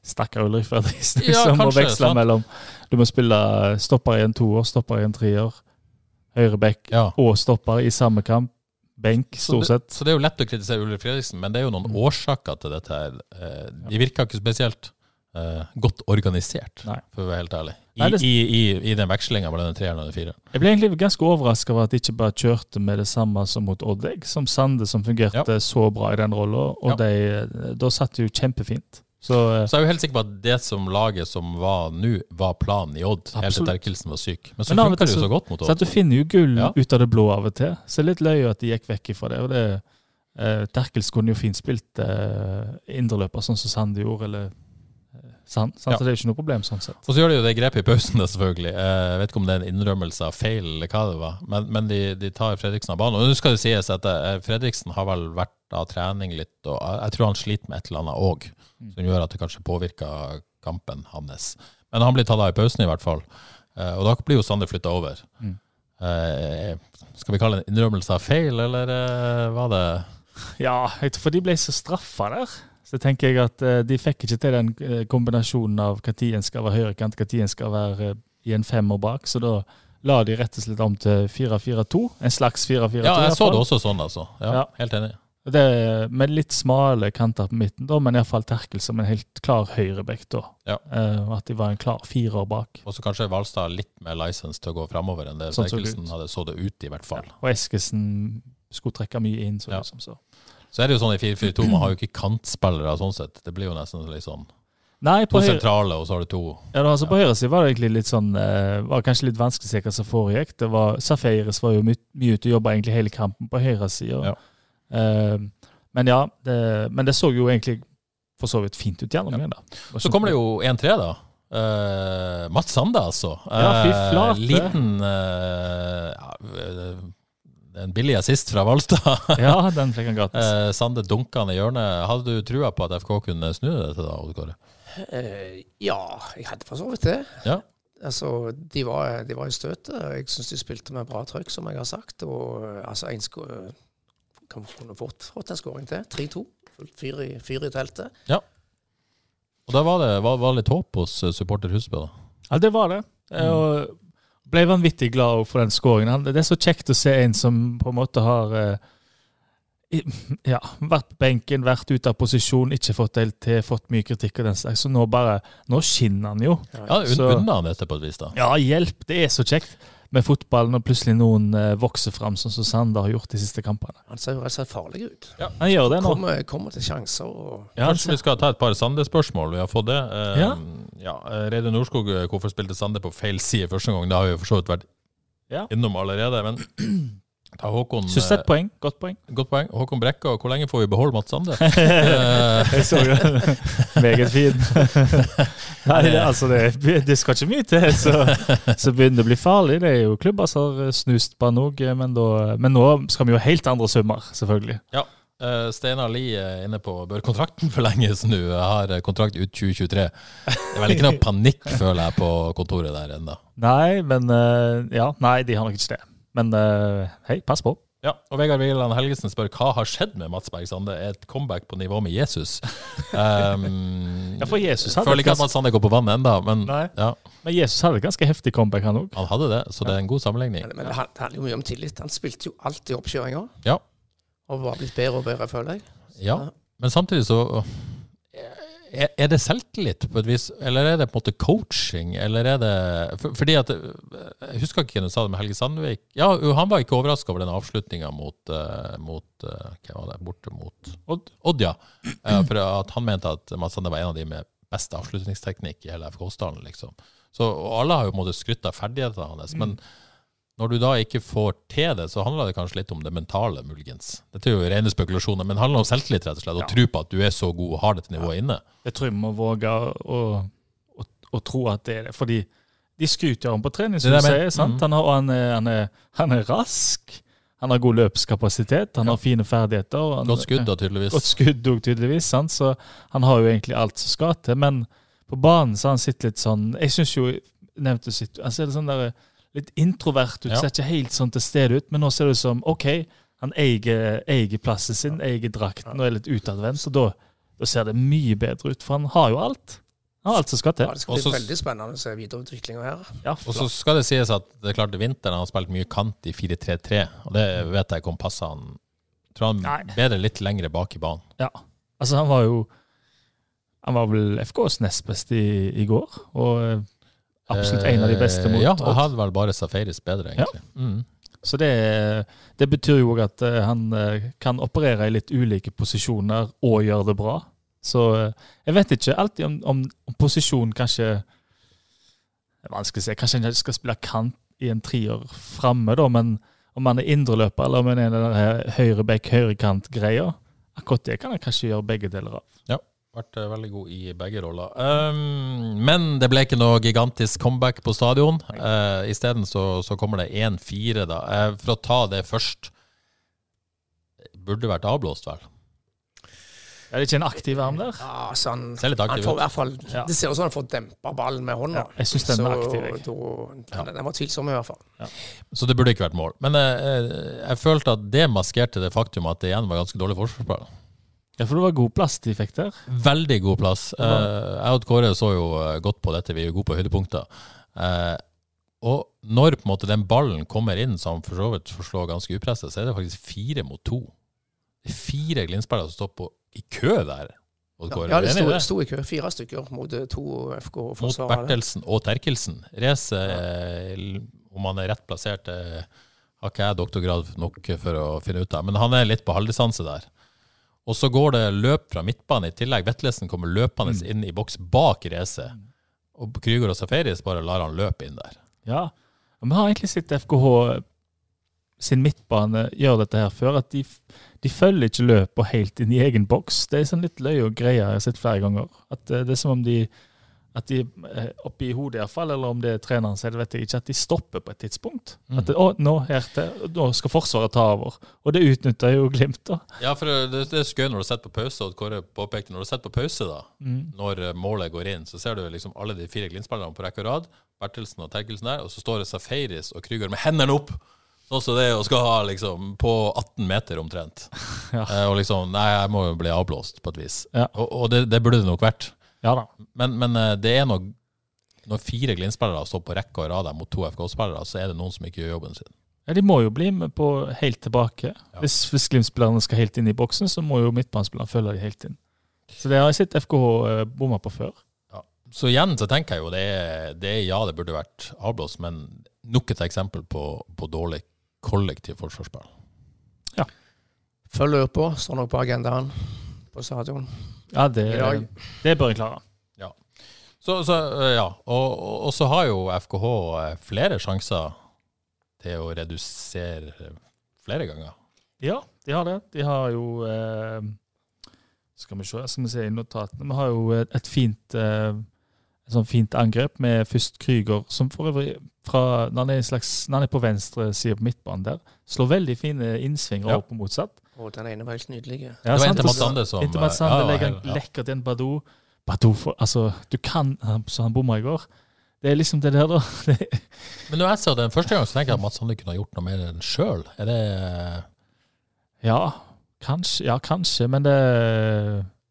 Stakkar Ulrik Fredriksen, Ja, som må veksle sant. mellom Du må spille stopper i en toer, stopper i en treer, høyreback Ja. og stopper i samme kamp. Benk, stort sett. så det er jo lett å kritisere Ulrik Fredriksen, men det er jo noen Mm. årsaker til dette her. Eh, De virker ikke spesielt eh, godt organisert, Nei. for å være helt ærlig. I, Nei, det- i, i, i den vekslinga mellom den treeren og den fireren. Jeg ble egentlig ganske overraska over at de ikke bare kjørte med det samme som mot Oddegg, som Sande, som fungerte så bra i den rolla. Og Ja. de, da satt de jo kjempefint. Så eh, Så jeg er jo helt sikker på at det som laget som var nå, var planen i Odd, helt til Terkelsen var syk. Men så Men funker det jo så- godt mot Odd. Så du finner jo gull Ja. ut av det blå av og til. Så det er litt løy at de gikk vekk ifra det. og det eh, Terkels kunne jo fint spilt eh, indreløper, sånn som Sande gjorde, eller eh, Sand. Sant? Ja. Så det er jo ikke noe problem sånn sett. Og så gjør de jo det grepet i pausen, selvfølgelig. Eh, Jeg vet ikke om det er en innrømmelse av feil, eller hva det var. Men, men de, de tar Fredriksen av banen. Og nå skal det sies at eh, Fredriksen har vel vært av trening litt, og jeg tror han sliter med et eller annet òg, som gjør at det kanskje påvirker kampen hans. Men han blir tatt av i pausen, i hvert fall. Eh, Og da blir jo Sander flytta over. Mm. Eh, Skal vi kalle det en innrømmelse av feil, eller eh, var det Ja, for de ble så straffa der. Så tenker jeg at eh, de fikk ikke til den eh, kombinasjonen av når en skal være høyrekant, når en skal være eh, i en femmer bak. Så da la de rett og slett om til 4-4-2. En slags 4-4-2. Ja, jeg så det også sånn, altså. Ja, Ja. Helt enig. Det, med litt smale kanter på midten, da, men iallfall Terkel som en helt klar høyrebekk. da. Ja. Eh, at de var en klar firer bak. Og så kanskje Valstad litt mer license til å gå framover enn det Sånn Terkelsen hadde så det ut, i hvert fall. Ja. Og Eskesen skulle trekke mye inn. så Ja. liksom, så. Så er det jo sånn i 4-4-2, man har jo ikke kantspillere sånn sett. Det blir jo nesten litt sånn Nei, to på høyre, sentrale, og så har du to ja, da, altså på høyre side var det egentlig litt sånn eh, var kanskje litt vanskelig å se hva som foregikk. Det var, Safaris var jo mye, mye ute og jobba egentlig hele kampen på høyre side. Ja. Eh, men ja, det, men det så jo egentlig for så vidt fint ut gjennom igjen. da. Så kommer det jo 1-3, da. Uh, Mats Sande, altså. Ja, fy Eh, flate. liten uh, ja, En billig assist fra Valstad. Ja, den fikk han gratis. Uh, Sande dunka han i hjørnet. Hadde du trua på at FK kunne snu det til da, Odd Kåre? Eh, ja, jeg hadde for så vidt det. Ja. Altså, de var, de var i støtet. Jeg syns de spilte med bra trøkk, som jeg har sagt. Og eh, altså, en sko kunne fått, fått en skåring til. 3-2. Fullt Fyr i, fyr i teltet. Og da var det var, var litt håp hos eh, supporter Husbø, da. Ja, det var det. Jeg Og ble vanvittig glad for den skåringen. Det er så kjekt å se en som på en måte har eh, ja, vært på benken, vært ute av posisjon, ikke fått det til, fått mye kritikk og den slags. Så nå bare Nå skinner han jo. Ja, un Så- Unna han dette på et vis, da. Ja, hjelp! Det er så kjekt med fotball når plutselig noen eh, vokser fram, sånn som Sander har gjort de siste kampene. Han ser jo rett og slett farlig ut. Han gjør det nå. Kommer, kommer til sjanser. og Ja, Kanskje vi skal ta et par Sande-spørsmål. Vi har fått det. Eh, Ja. ja. Reidun Norskog, eh, hvorfor spilte Sande på feil side første gang? Det har vi jo for så vidt vært Ja. innom allerede. Men Håkon det er eh, et poeng. Godt poeng. Godt poeng. Håkon Brekka, hvor lenge får vi beholde Mats Sande? Eh, Jeg så jo Meget fin. Nei, det, altså det, det skal ikke mye til, så, så begynner det å bli farlig. Det er jo klubber som har snust på han men, men nå skal vi jo helt andre summer, selvfølgelig. eh, Steinar Lie er inne på bør kontrakten forlenges nå. Jeg har kontrakt ut 2023. Det er vel ikke noe panikk, føler jeg, på kontoret der ennå. Nei, men uh, Ja, nei, de har nok ikke det. Men eh, hei, pass på. Ja, og Vegard Wieland Helgesen spør hva har skjedd med Mats Berg Sande? Et comeback på nivå med Jesus? Um, Ja, for Jesus hadde Føler ikke at Mats Sande går på vannet ennå, men Nei. ja, Men Jesus hadde et ganske heftig comeback, han òg. han hadde det, så det er en god sammenligning. Men, men det handler jo mye om tillit. Han spilte jo alltid oppkjøringa. Ja. Og var blitt bedre og bedre, føler jeg. Ja, men samtidig så er det selvtillit på et vis, eller er det på en måte coaching, eller er det for, Fordi at Jeg husker ikke hvem du sa det med Helge Sandvik. Ja, han var ikke overraska over den avslutninga mot, eh, mot eh, Hvem var det? Borte mot Odd. Odd, ja. Eh, for at han mente at Mads Sande var en av de med best avslutningsteknikk i hele FK-stallen, liksom. Så alle har jo på en måte skrytt av ferdighetene hans, men når du da ikke får til det, så handler det kanskje litt om det mentale, muligens. Dette er jo rene spekulasjoner, men det handler om selvtillit, rett og slett. Å tro på at du er så god og har dette nivået inne. Jeg tror vi må våge å, å, å tro at det er det. Fordi de skryter av ham på trening, som du er jeg sier. sant? Mm. Han, har, han, er, han, er, han er rask. Han har god løpskapasitet. Han har fine ferdigheter. og Han, Godt skudd, da, tydeligvis. Godt skudd òg, tydeligvis. Sant? Så han har jo egentlig alt som skal til. Men på banen så har han sittet litt sånn Jeg syns jo nevnte sitt, altså, er det sånn der, litt introvert ut. Ja. Ser ikke helt sånn til stede ut. Men nå ser det ut som OK, han eier, eier plassen sin, eier drakten og er litt utadvendt. Så da, da ser det mye bedre ut, for han har jo alt. Han har alt som skal til. Ja, det skal bli Også- veldig spennende å se videreutviklinga her. Ja, Og så skal det sies at det er klart vinteren har han spilt mye kant i 4-3-3, og det vet jeg ikke om passer han. Tror han Nei. bedre litt lengre bak i banen. Ja. Altså, han var jo Han var vel FKs nest beste i, i går, og eh, absolutt en av de beste mot Eh, Ja, og hadde vel bare Safaris bedre, egentlig. Mm. Så det, det betyr jo òg at eh, han eh, kan operere i litt ulike posisjoner og gjøre det bra. Så jeg vet ikke alltid om, om, om posisjon kanskje Det er vanskelig å si. Kanskje han skal spille kant i en trier framme, da, men om han er indreløper eller om han er den høyre back, høyrekant-greia, akkurat det kan han kanskje gjøre begge deler av. Vært eh, veldig god i begge roller. Um, men det ble ikke noe gigantisk comeback på stadion. Uh, Isteden så, så kommer det 1-4, da. Uh, for å ta det først Burde vært avblåst, vel? Er det ikke en aktiv arm der? Ja, så han, Ser litt han aktiv får i ut. hvert fall, Ja. Det ser ut som han får dempa ballen med hånda. Ja, jeg synes den er aktiv, jeg. Da, ja. Den var tvilsom, i hvert fall. Så det burde ikke vært mål. Men eh, jeg følte at det maskerte det faktum at det igjen var ganske dårlig forsvarsspill. Ja, for det var god plass de fikk der. Veldig god plass. Eh, jeg og Kåre så jo eh, godt på dette, vi er jo gode på høydepunkter. Uh, og når på en måte den ballen kommer inn, som for så vidt forslår ganske upresset, så er det faktisk fire mot to. Det er fire Glimt-spillere som står på i kø der. Kåre, Ja, det sto, det? sto i kø. Fire stykker mot to Mot FK-forsvarere. Bertelsen og Terkelsen. Race, ja. om han er rett plassert, har ikke jeg doktorgrad nok for å finne ut av. Men han er litt på halvdistanse der. Og så går det løp fra midtbane i tillegg. Vetlesen kommer løpende Mm. inn i boks bak rese. Og Krüger og Safaris bare lar han løpe inn der. Ja, vi har egentlig sett FKH sin midtbane gjør dette her før. At de, de følger ikke løpet helt inn i egen boks. Det er sånn litt løye og greie jeg har sett flere ganger. At eh, det er som om de at de eh, oppi hodet iallfall, eller om det er treneren selv, vet jeg ikke, at de stopper på et tidspunkt. Mm. At det, å, nå, til, nå skal Forsvaret ta over. Og det utnytter jo Glimt, da. Ja, for det, det er så gøy når du setter på pause, og Kåre påpekte når du setter på pause, da, Mm. når eh, målet går inn, så ser du liksom alle de fire Glimt-spillerne på rekke og rad, Bertelsen og Terkelsen der, og så står det Safaris og Krüger med hendene opp, sånn som det er, og skal ha liksom på 18 meter omtrent. Ja. Eh, og liksom, nei, jeg må jo bli avblåst på et vis. Ja. Og, og det, det burde det nok vært. Ja da. Men, men eh, det er noe Når fire Glimt-spillere står på rekke og rad mot to FK-spillere, så er det noen som ikke gjør jobben sin. Ja, De må jo bli med på helt tilbake. Hvis, hvis Glimt-spillerne skal helt inn i boksen, så må jo midtbanespillerne følge de helt inn. Så det har jeg sett FKH eh, bomma på før. Så igjen så tenker jeg jo det er, det er ja, det burde vært avblåst, men nok et eksempel på, på dårlig kollektiv forsvarsspill. Følg på, står nok på agendaen på stadion. Ja, det, det bør en klare. Så, så øh, ja, og, og, så har jo FKH eh, flere sjanser til å redusere eh, flere ganger. Ja, de har det. De har jo eh, Skal vi se, skal vi se i notatene. Vi har jo et, fint eh, et sånt fint angrep med først Krüger, som for øvrig fra, når, han er en slags, når han er på venstre side på midtbanen der, slår veldig fine innsvinger Ja. opp og motsatt. Og den ene var helt nydelig. Ja, det var så- Sande som Inntil Mats Sande ja, legger ja. lekkert inn Badou. Badou for, altså, du kan Så han bomma i går. Det er liksom det der, da. Det, Men når jeg så den første gang, så tenker jeg at Mats Sande kunne ha gjort noe med den sjøl. Er det ja, kanskje, ja, kanskje, men det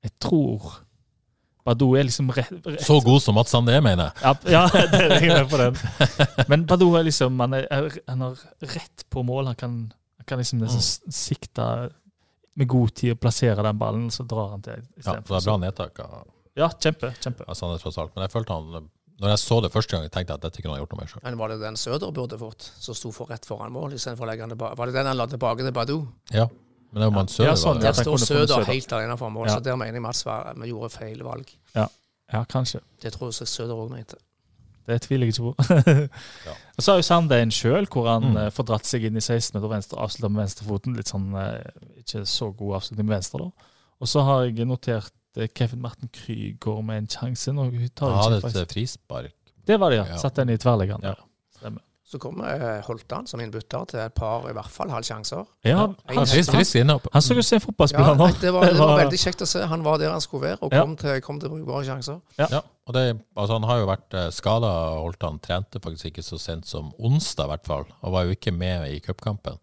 Jeg tror Badou er liksom rett, rett så god som Mats Sande er, mener jeg? Ja, ja det er jeg med på den. Men Badou er liksom Han, er, er- han har rett på mål. Han kan, kan liksom nesten Mm. sikte med god tid og plassere den ballen, så drar han til Ja, istedenfor. for det er bra nedtak av, Ja, kjempe. kjempe. Sande, tross alt. Men jeg følte han Når jeg så det første gang, tenkte jeg at dette kunne han gjort noe mer sjøl. Men var det den Søder burde fått, som sto for rett foran mål, istedenfor å legge han tilbake? Var det den han la tilbake til Badou? Ja. Men det var man Søder. Ja, sånn, Der står Søder Søder. helt alene for mål, Ja. så der mener jeg Mats var, vi gjorde feil valg. Ja, kanskje. Det tror jeg Søder òg mente. Det tviler jeg ikke på. Ja. Og så har jo Sandein sjøl, hvor han Mm. eh, får dratt seg inn i 16 meter venstre, avslutta med venstrefoten. Litt sånn eh, ikke så god avslutning med venstre, da. Og så har jeg notert eh, Kevin Marten Krüger med en sjanse. Hun tar hadde ikke faktisk. et frispark. Det var det, ja. Ja. Satt den i tverrliggeren. Ja. Så kommer eh, Holtan som innbytter til et par i hvert fall halvsjanser. Ja, Ja, han, han, opp. han så ut som en fotballspiller Ja, det var, det var veldig kjekt å se. Han var der han skulle være, og Ja. kom til, kom til brukbare sjanser. Ja, og det, altså Han har jo vært eh, skada, Holtan trente faktisk ikke så sent som onsdag, i hvert fall. Og var jo ikke med i cupkampen,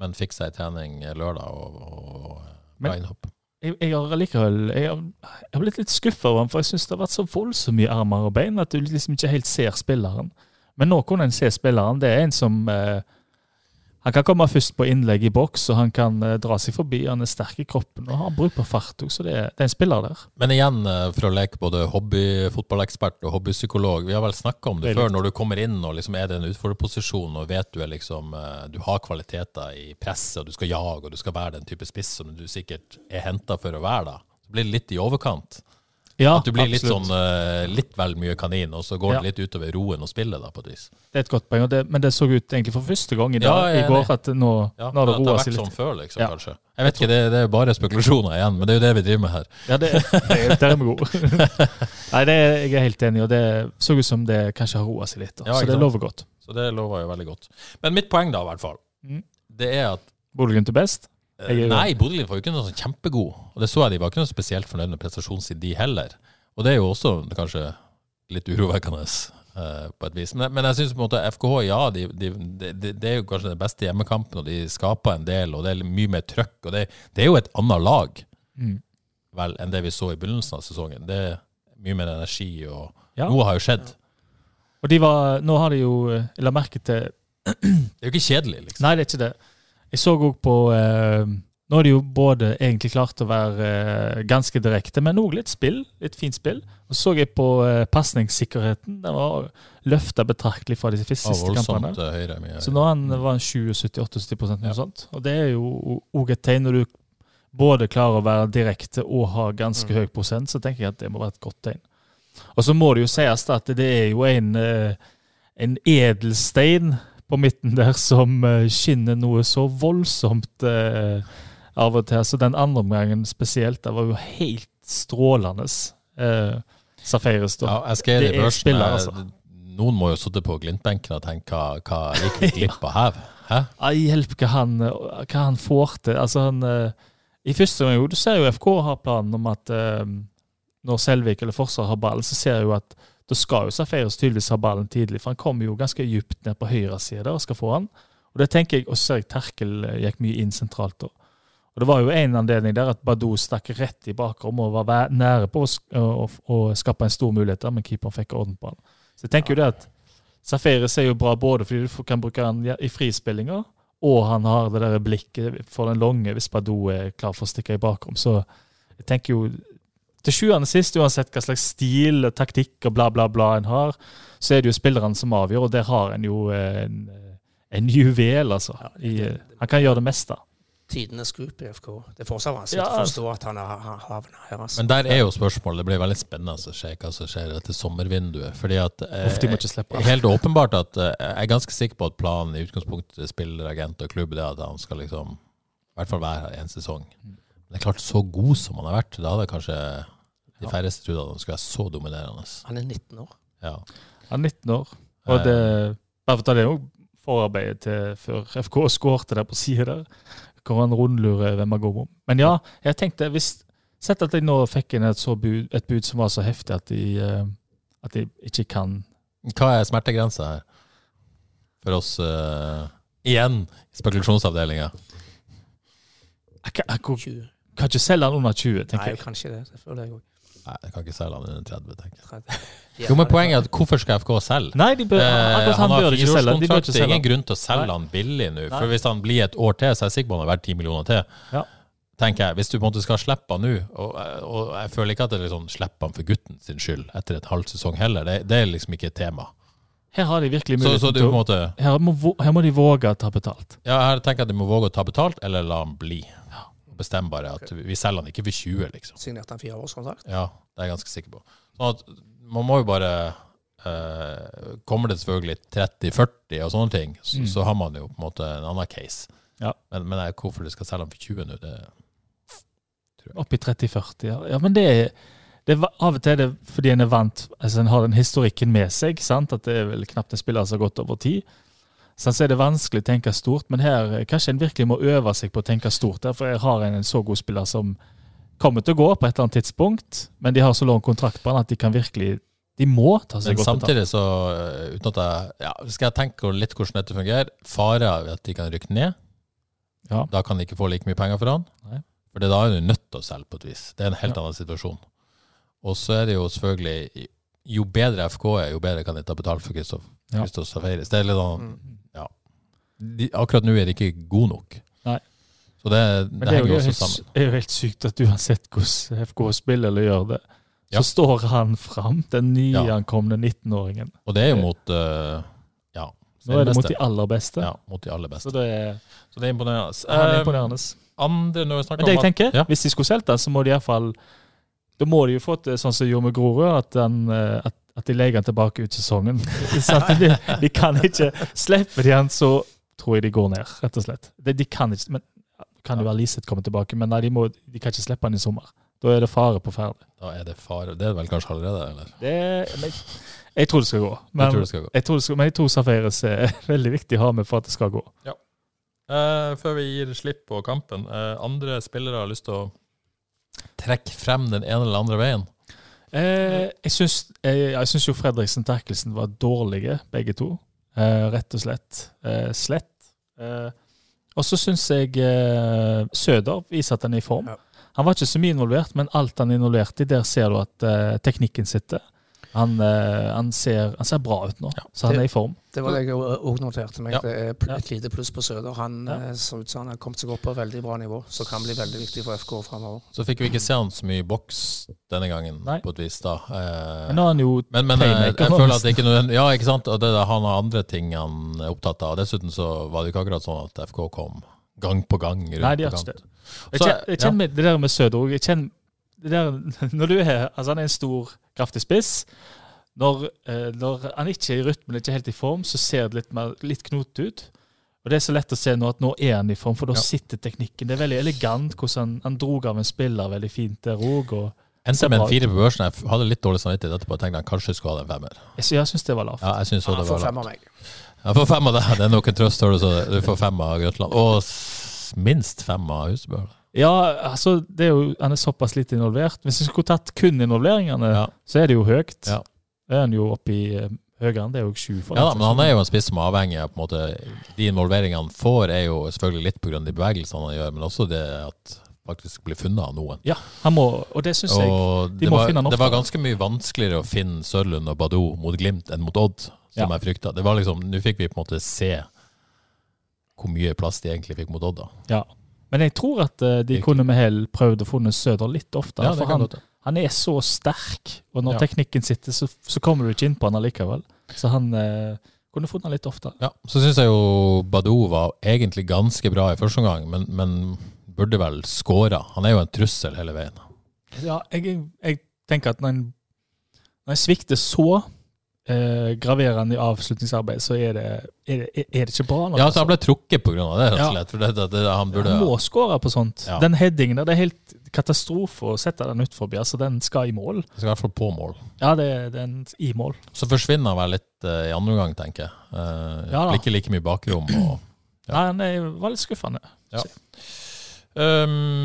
men fikk seg trening lørdag og, og og Men- innhopp. Jeg, jeg har likevel jeg har, jeg har blitt litt skuffa over ham, for jeg syns det har vært så voldsomt mye armer og bein at du liksom ikke helt ser spilleren. Men nå kunne en se spilleren. Det er en som eh, Han kan komme først på innlegg i boks, og han kan eh, dra seg forbi. Han er sterk i kroppen og har brukbar fart òg, så det er, det er en spiller der. Men igjen, eh, for å leke både hobbyfotballekspert og hobbypsykolog, vi har vel snakka om det, Det før, når du kommer inn og liksom er det en utfordrerposisjon og vet du er liksom eh, Du har kvaliteter i presset, og du skal jage, og du skal være den type spiss som du sikkert er henta for å være, da. Så blir det litt i overkant. Ja, At du blir litt sånn eh, litt vel mye kanin, og så går Ja. det litt utover roen og spillet, da, på et vis. Det er et godt poeng, det, men det så ut egentlig for første gang i, dag, Ja, jeg er i går at nå, Ja, nå har det roa seg litt. sånn før, liksom, Ja. kanskje. Jeg vet ikke, det, det er bare spekulasjoner igjen, men det er jo det vi driver med her. Ja, det, det, der er vi gode. Nei, det, er- jeg er helt enig, og det så ut som det kanskje har roa seg litt. Da. Så det sant? lover godt. Så det lover jo veldig godt. Men mitt poeng, da, i hvert fall, Mm. det er at Bodø-Glimt er best. Jeg Nei, Bodø-Glimt var jo ikke noe sånn kjempegod. Og det så jeg, de var ikke noe spesielt fornøyd med prestasjonen sin, de heller. Og det er jo også kanskje litt urovekkende uh, på et vis. Men, men jeg syns på en måte FKH, ja, det de, de, de, det er jo kanskje den beste hjemmekampen, og de skaper en del, og det er mye mer trøkk. Og det, det er jo et annet lag Mm. vel enn det vi så i begynnelsen av sesongen. Det er mye mer energi, og Ja. noe har jo skjedd. Og de var, nå har de jo eh, la merke til Det er jo ikke kjedelig, liksom. Nei, det er ikke det. Jeg så òg på eh, Nå er det jo både egentlig klart å være eh, ganske direkte, men òg litt spill. Litt fint spill. Og så jeg på eh, pasningssikkerheten. Den var løfta betraktelig fra de siste var kampene. voldsomt eh. Mye, Så nå han, var han 77-78 noe Ja. sånt. Og det er jo òg et tegn når du både klarer å være direkte og ha ganske Mm. høy prosent, så tenker jeg at det må være et godt tegn. Og så må det jo sies at det er jo en, eh, en edelstein på midten der som eh, skinner noe så voldsomt eh, av og til. Så den andre omgangen spesielt, det var jo helt strålende. Eh, Safaris, da. Ja, jeg skrev det Det er spiller, altså. Noen må jo sitte på Glimt-benken og tenke hva, hva gikk vi glipp av her? Hæ? Ai, hjelp hva han, hva han får til. Altså, han, eh, I første gang, du ser jo FK har planen om at eh, når Selvik eller Forsvaret har ball, så ser jeg jo at da skal jo Safaris tydeligvis ha ballen tidlig, for han kommer jo ganske dypt ned på høyre side der og skal få han. Og det tenker jeg, Og så ser jeg Terkel eh, gikk mye inn sentralt da. Og Det var jo en anledning der at Badou stakk rett i bakrommet og var nære på å, å, å skape en stor mulighet, der, men keeperen fikk orden på han. Så jeg tenker jo det at Safaris er jo bra både fordi du kan bruke han i frispillinger, og han har det der blikket for den lange hvis Badou er klar for å stikke i bakrom. Så jeg tenker jo til sjuende og sist, uansett hva slags stil, taktikk og bla, bla, bla en har, så er det jo spillerne som avgjør, og der har en jo en, en juvel, altså. I, han kan gjøre det meste. Tidenes scoop i FK. Det er fortsatt vanskelig Ja, å forstå at han har havna her. Altså. Men der er jo spørsmålet. Det blir veldig spennende å se hva som skjer etter sommervinduet. Fordi at eh, Uff, de må ikke slippe. Helt åpenbart at eh, Jeg er ganske sikker på at planen i utgangspunktet spiller agent og klubb, er at han skal liksom i hvert fall være her en sesong. Mm. Men det er klart, så god som han har vært, da hadde kanskje de færreste trodde at han skulle være så dominerende. Han er 19 år. Ja. Han er 19 år. Og det, bare for å ta det òg, forarbeidet til før FK skårte der på sida der, hvor han rundlurer hvem han går om. Men ja, jeg tenkte hvis Sett at de nå fikk inn et, så bud, et bud som var så heftig at de, eh, at de ikke kan Hva er smertegrensa her? For oss uh, igjen i spekulasjonsavdelinga. Jeg kan, jeg kan, 20. kan ikke selge han under 20, Nei, tenker jeg. kanskje det. Det føler jeg òg. Nei, jeg kan ikke selge han under 30, tenker jeg. Jo, men poenget er at hvorfor skal FK selge? Nei, de bør, Eh, han, han, har bør ikke selge. De bør fireårskontrakt, ikke det er ingen grunn til å selge Nei. han billig nå. For hvis han blir et år til, så er jeg sikker på han er verdt 10 millioner til. Ja. Tenker jeg, Hvis du på en måte skal slippe han nå, og, og jeg føler ikke at det er liksom slipper han for gutten sin skyld etter et halvt sesong heller, det, det er liksom ikke et tema. Her har de virkelig Så, så du til å måte her må, her må de våge å ta betalt. Ja, her tenker jeg at de må våge å ta betalt, eller la han bli. Og Bestemme bare at vi selger han ikke for 20, liksom. Signerte han fireårskontrakt? Ja, det er jeg ganske sikker på. Sånn at man må jo bare eh, Kommer det selvfølgelig 30-40 og sånne ting, så, Mm. så har man jo på en måte en annen case. Ja. Men, men jeg- hvorfor de skal selge den for 20 nå, det tror jeg Oppi 30-40, ja. ja. Men det er, det er av og til er det fordi en er vant altså En har den historikken med seg, sant? at det er vel knapt en spiller som har gått over tid. Sånn, så er det vanskelig å tenke stort, men her eh, kanskje en virkelig må øve seg på å tenke stort. der, For jeg har en, en så god spiller som kommer til å gå på et eller annet tidspunkt, men de har så lang kontrakt på han at de kan virkelig De må ta seg Men godt samtidig så, eh, uten at jeg ja, Skal jeg tenke litt hvordan dette fungerer, fare av at de kan rykke ned. Ja. Da kan de ikke få like mye penger for han. Nei. For da er du nødt til å selge på et vis. Det er en helt annen situasjon. Og så er det jo selvfølgelig Jo bedre FK er, jo bedre kan de ta betalt for Kristoff Ja. Kristoff Safaris. Det er litt sånn Mm. Ja. De, akkurat nå er de ikke gode nok. Nei. Så det, det, det er henger jo også helt, sammen. er jo helt sykt at uansett hvordan FK spiller eller gjør det, Ja. så står han fram, den Ja. nyankomne 19-åringen. Og det er jo mot uh, Ja. Nå er det mot de aller beste. Ja, mot de aller beste. Så det er, Så det er imponerende. han er imponerende. Um, Andre når vi snakker det om at- tenker, Ja. hvis de skulle solgt den, så må de iallfall Da må de jo få det sånn som de gjorde med Grorud, at, den, eh, at, at de legger den tilbake ut sesongen. De, de kan ikke Slipper de den, så tror jeg de går ned, rett og slett. De, de kan ikke men Kan jo være Liseth komme tilbake, men nei, de, må, de kan ikke slippe den i sommer. Da er det fare på ferde. Da er det fare. Det er vel kanskje allerede, eller? Det, men, jeg tror det skal gå. Men jeg tror det skal gå. jeg tror skal, men jeg tror Safaris er veldig viktig å ha med for at det skal gå. Eh, før vi gir slipp på kampen, eh, andre spillere har lyst til å trekke frem den ene eller andre veien. Eh, jeg syns, jeg, jeg syns jo Fredriksen og Terkelsen var dårlige, begge to. Eh, rett og slett. Eh, slett. Eh, og så syns jeg eh, Søder viser at han er i form. Ja. Han var ikke så mye involvert, men alt han involverte involvert i, der ser du at eh, teknikken sitter. Han, eh, han, ser, han ser bra ut nå, så han det- er i form. Det var det jeg òg noterte meg. Ja. Det er Ja. et lite pluss på Søder. Han Ja. eh, ut som han har kommet seg opp på veldig bra nivå, så kan bli veldig viktig for FK framover. Så fikk vi ikke se han så mye i boks denne gangen, Nei. på et vis. da. Eh, Men nå er han jo men, men eh, playmaker jeg nå, føler at det ikke nødvendig Ja, ikke sant? Og det, han har andre ting han er opptatt av. Dessuten så var det ikke akkurat sånn at FK kom gang på gang. rundt Nei, de har ikke det. Jeg kjenner, jeg kjenner med det der med Søder òg. Jeg Når du er Altså, han er en stor, kraftig spiss. Når, eh, når han ikke er i rytmen, ikke helt i form, så ser det litt, mer, litt knotete ut. Og det er så lett å se nå at nå er han i form, for da Ja. sitter teknikken. Det er veldig elegant hvordan han, han drog av en spiller veldig fint der òg. Endte med en fire på børsen. Jeg hadde litt dårlig samvittighet etterpå og tenkte han kanskje skulle ha en femmer. Jeg, sy- jeg syns det var lavt. Ja, jeg synes også Ja, det får var lavt. av meg. Jeg får fem av deg. Det er nok en trøst, hører du, så du får fem av Grøtland. Og minst fem av Husebø. Ja, altså, det er jo, han er såpass litt involvert. Hvis vi skulle tatt kun involveringene, Ja. så er det jo høyt. Ja. Det er han jo oppe i eh, høyere enn det er jo sju. Ja da, men han er jo en spiss som er avhengig av på en måte, De involveringene han får, er jo selvfølgelig litt pga. de bevegelsene han gjør, men også det at faktisk blir funnet av noen. Ja, han må, og det syns jeg de det, må var, finne han det var ganske mye vanskeligere å finne Sørlund og Badou mot Glimt enn mot Odd, som Ja. jeg frykta. Det var liksom, Nå fikk vi på en måte se hvor mye plass de egentlig fikk mot Odd. da. Ja. Men jeg tror at eh, de kunne med hell prøvd å funnet Søder litt oftere. Ja, for han, han er så sterk, og når Ja. teknikken sitter, så, så kommer du ikke inn på han allikevel. Så han eh, kunne funnet han litt oftere. Ja, Så syns jeg jo Badou var egentlig ganske bra i første omgang, men, men burde vel skåra. Han er jo en trussel hele veien. Ja, jeg, jeg tenker at når en, når en svikter så eh, graverende i avslutningsarbeid, så er det, er det, er det ikke bra nok. Ja, så Han ble trukket pga. det, rett og slett. For det, det, det, han burde Han må skåre på sånt. Ja. Den headingen der, det er helt katastrofe å sette den utfor. Altså, den skal i mål. Den skal i hvert fall på mål. Ja, det den i mål. Så forsvinner han vel litt uh, i andre omgang, tenker jeg. Uh, Ja ikke like mye bakrom. Og, Ja. Nei, han er, var litt skuffende. Ja.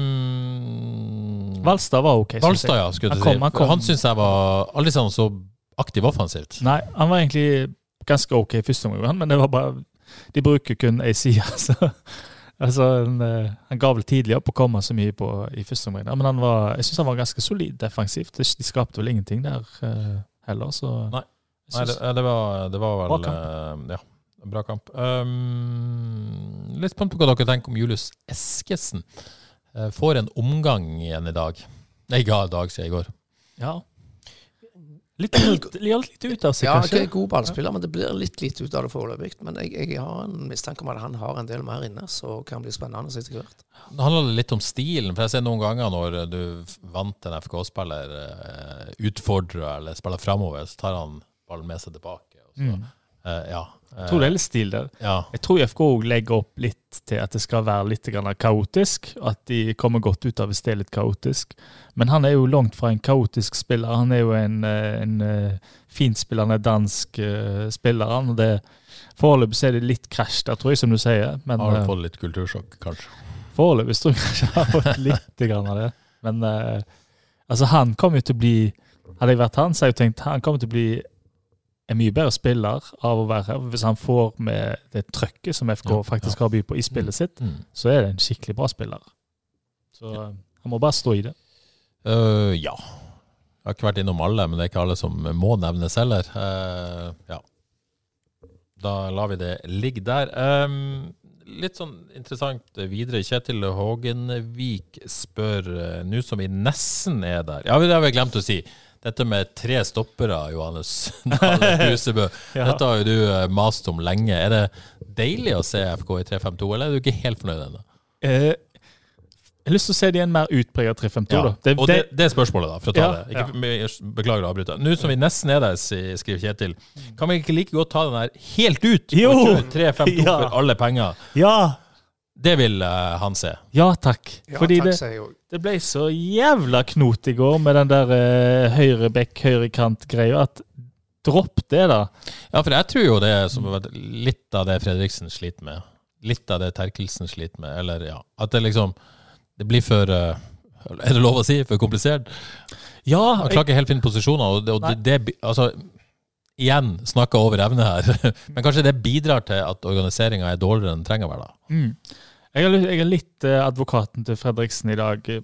um, Valstad var ok. Valstad, ja. skulle Han jeg kom- si. han kom. Han syns jeg var aldri sånn så aktiv offensivt. Nei, han var egentlig ganske ok i første omgang, men det var bare De bruker kun ei side, så altså, han, eh, han ga vel tidlig opp å komme så mye på i første omgang, men han var, jeg syns han var ganske solid defensivt. De skapte vel ingenting der eh, heller, så Nei. Nei, det, det, var, det var vel Bra kamp. eh, Ja, bra kamp. Um, litt spent på hva dere tenker om Julius Eskesen. Eh, får en omgang igjen i dag. Nei, i dag, sier jeg i går. Ja. Litt, litt, litt ut av seg, Ja, kanskje. Ja, god ballspiller, men det blir litt lite ut av det foreløpig. Men jeg, jeg har en mistanke om at han har en del mer inne, så kan det bli spennende etter hvert. Det handler litt om stilen. for jeg ser Noen ganger når du vant en FK-spiller eh, utfordrer eller spiller framover, så tar han ballen med seg tilbake. Og så, Mm. eh, ja. Jeg tror det er litt stil der. ja. Jeg tror FK også legger opp litt til at det skal være litt kaotisk. At de kommer godt ut av hvis det er litt kaotisk. Men han er jo langt fra en kaotisk spiller. Han er jo en, eh, en eh, finspillende dansk eh, spiller. Han, det Foreløpig er det litt krasj der, tror jeg, som du sier. Men Har fått litt kultursjokk, kanskje. foreløpig tror jeg kanskje har fått litt grann av det. Men altså, han kommer jo til å bli Hadde jeg vært han, så hadde jeg tenkt han kommer til å bli en mye bedre spiller av å være her. Hvis han får med det trøkket som FK Ja, faktisk ja. har by på i spillet sitt, Mm. så er det en skikkelig bra spiller. Så ja. han må bare stå i det. Uh, ja. Jeg har ikke vært innom alle, men det er ikke alle som må nevnes heller. Uh, ja. Da lar vi det ligge der. Um, litt sånn interessant videre. Kjetil Hågenvik spør, eh, nå som vi nesten er der Ja, det har vi glemt å si. Dette med tre stoppere, Johannes Dale Husebø. Ja. Dette har jo du eh, mast om lenge. Er det deilig å se FK i 3-5-2, eller er du ikke helt fornøyd ennå? Eh, jeg har lyst til å se det i en mer utpreget 352. Ja. Det, og det, det er spørsmålet, da, for å ta Ja, det. Ikke, Beklager å avbryte. Nå som vi nesten er der, skriver Kjetil, kan vi ikke like godt ta den der helt ut? Jo! Og 3-5-2 Ja. for alle penger. ja! Det vil uh, han se. Ja takk. Ja, Fordi takk, det, det ble så jævla knot i går med den der uh, høyre bekk, høyre kant-greia. At dropp det, da. Ja, for jeg tror jo det er som litt av det Fredriksen sliter med. Litt av det Terkelsen sliter med. Eller ja, at det liksom Det blir for uh, Er det lov å si? For komplisert? Ja, Han klarer ikke helt finne posisjoner, og det, og det, det altså, Igjen snakka over evne her, men kanskje det bidrar til at organiseringa er dårligere enn den trenger å være. da. mm. Jeg, er, litt- eh, advokaten til Fredriksen i dag. eh.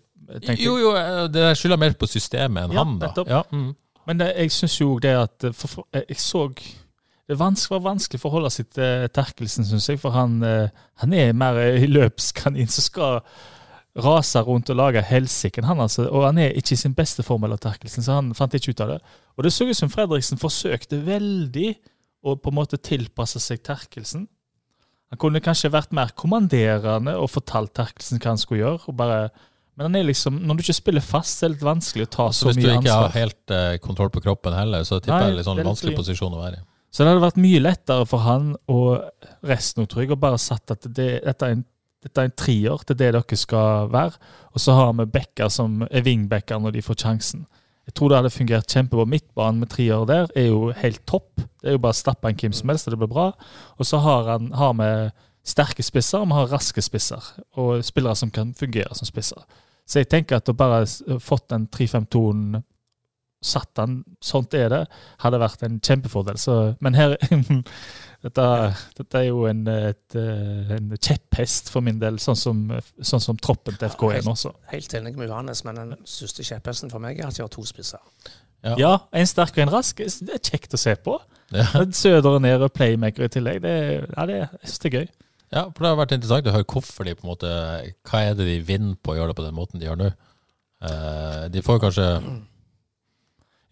Jo, jo, eh, det skylder mer på systemet enn Ja, han, da. Ja, mm. Men det, jeg syns jo det at for, for, Jeg så Det var vanskelig å forholde seg til Terkelsen, syns jeg. For han, han er mer eh, løpskanin som skal rase rundt og lage helsike. Han altså, og han er ikke i sin beste form, eller Terkelsen, så han fant ikke ut av det. Og det så ut som Fredriksen forsøkte veldig å på en måte tilpasse seg Terkelsen. Han kunne kanskje vært mer kommanderende og fortalt Terkelsen hva han skulle gjøre. bare men han liksom, når du ikke spiller fast, er det litt vanskelig å ta Så så hvis du mye ikke har helt eh, kontroll på kroppen heller, så tipper jeg det er litt sånn litt vanskelig litt... posisjon å være i. Så det hadde vært mye lettere for han og resten, av Trygg å bare satt at det, dette er en dette er en trier, det er det dere skal være. Og så har vi backer som er wingbacker når de får sjansen. Jeg tror det hadde fungert kjempebra. Midtbanen med trier der er jo helt topp. Det er jo bare å stappe en hvem som helst, og det blir bra. Og så har, han, har vi sterke spisser, og vi har raske spisser. Og spillere som kan fungere som spisser. Så jeg tenker at å bare fått den 3-5-2-en satt den, sånt er det, hadde vært en kjempefordel. Så, men her dette, dette er jo en, et, eh, en kjepphest for min del, sånn som, sånn som troppen til FK er nå. Så. Helt enig med Johannes, men den største kjepphesten for meg er at de har to spisser. Ja. Ja, en sterk og en rask. Det er kjekt å se på. Ja. Søder og ned og playmaker i tillegg. Det, ja, det, jeg synes det er gøy. Ja, for det har vært interessant å høre hvorfor de på en måte Hva er det de vinner på å gjøre det på den måten de gjør nå? Eh, de får kanskje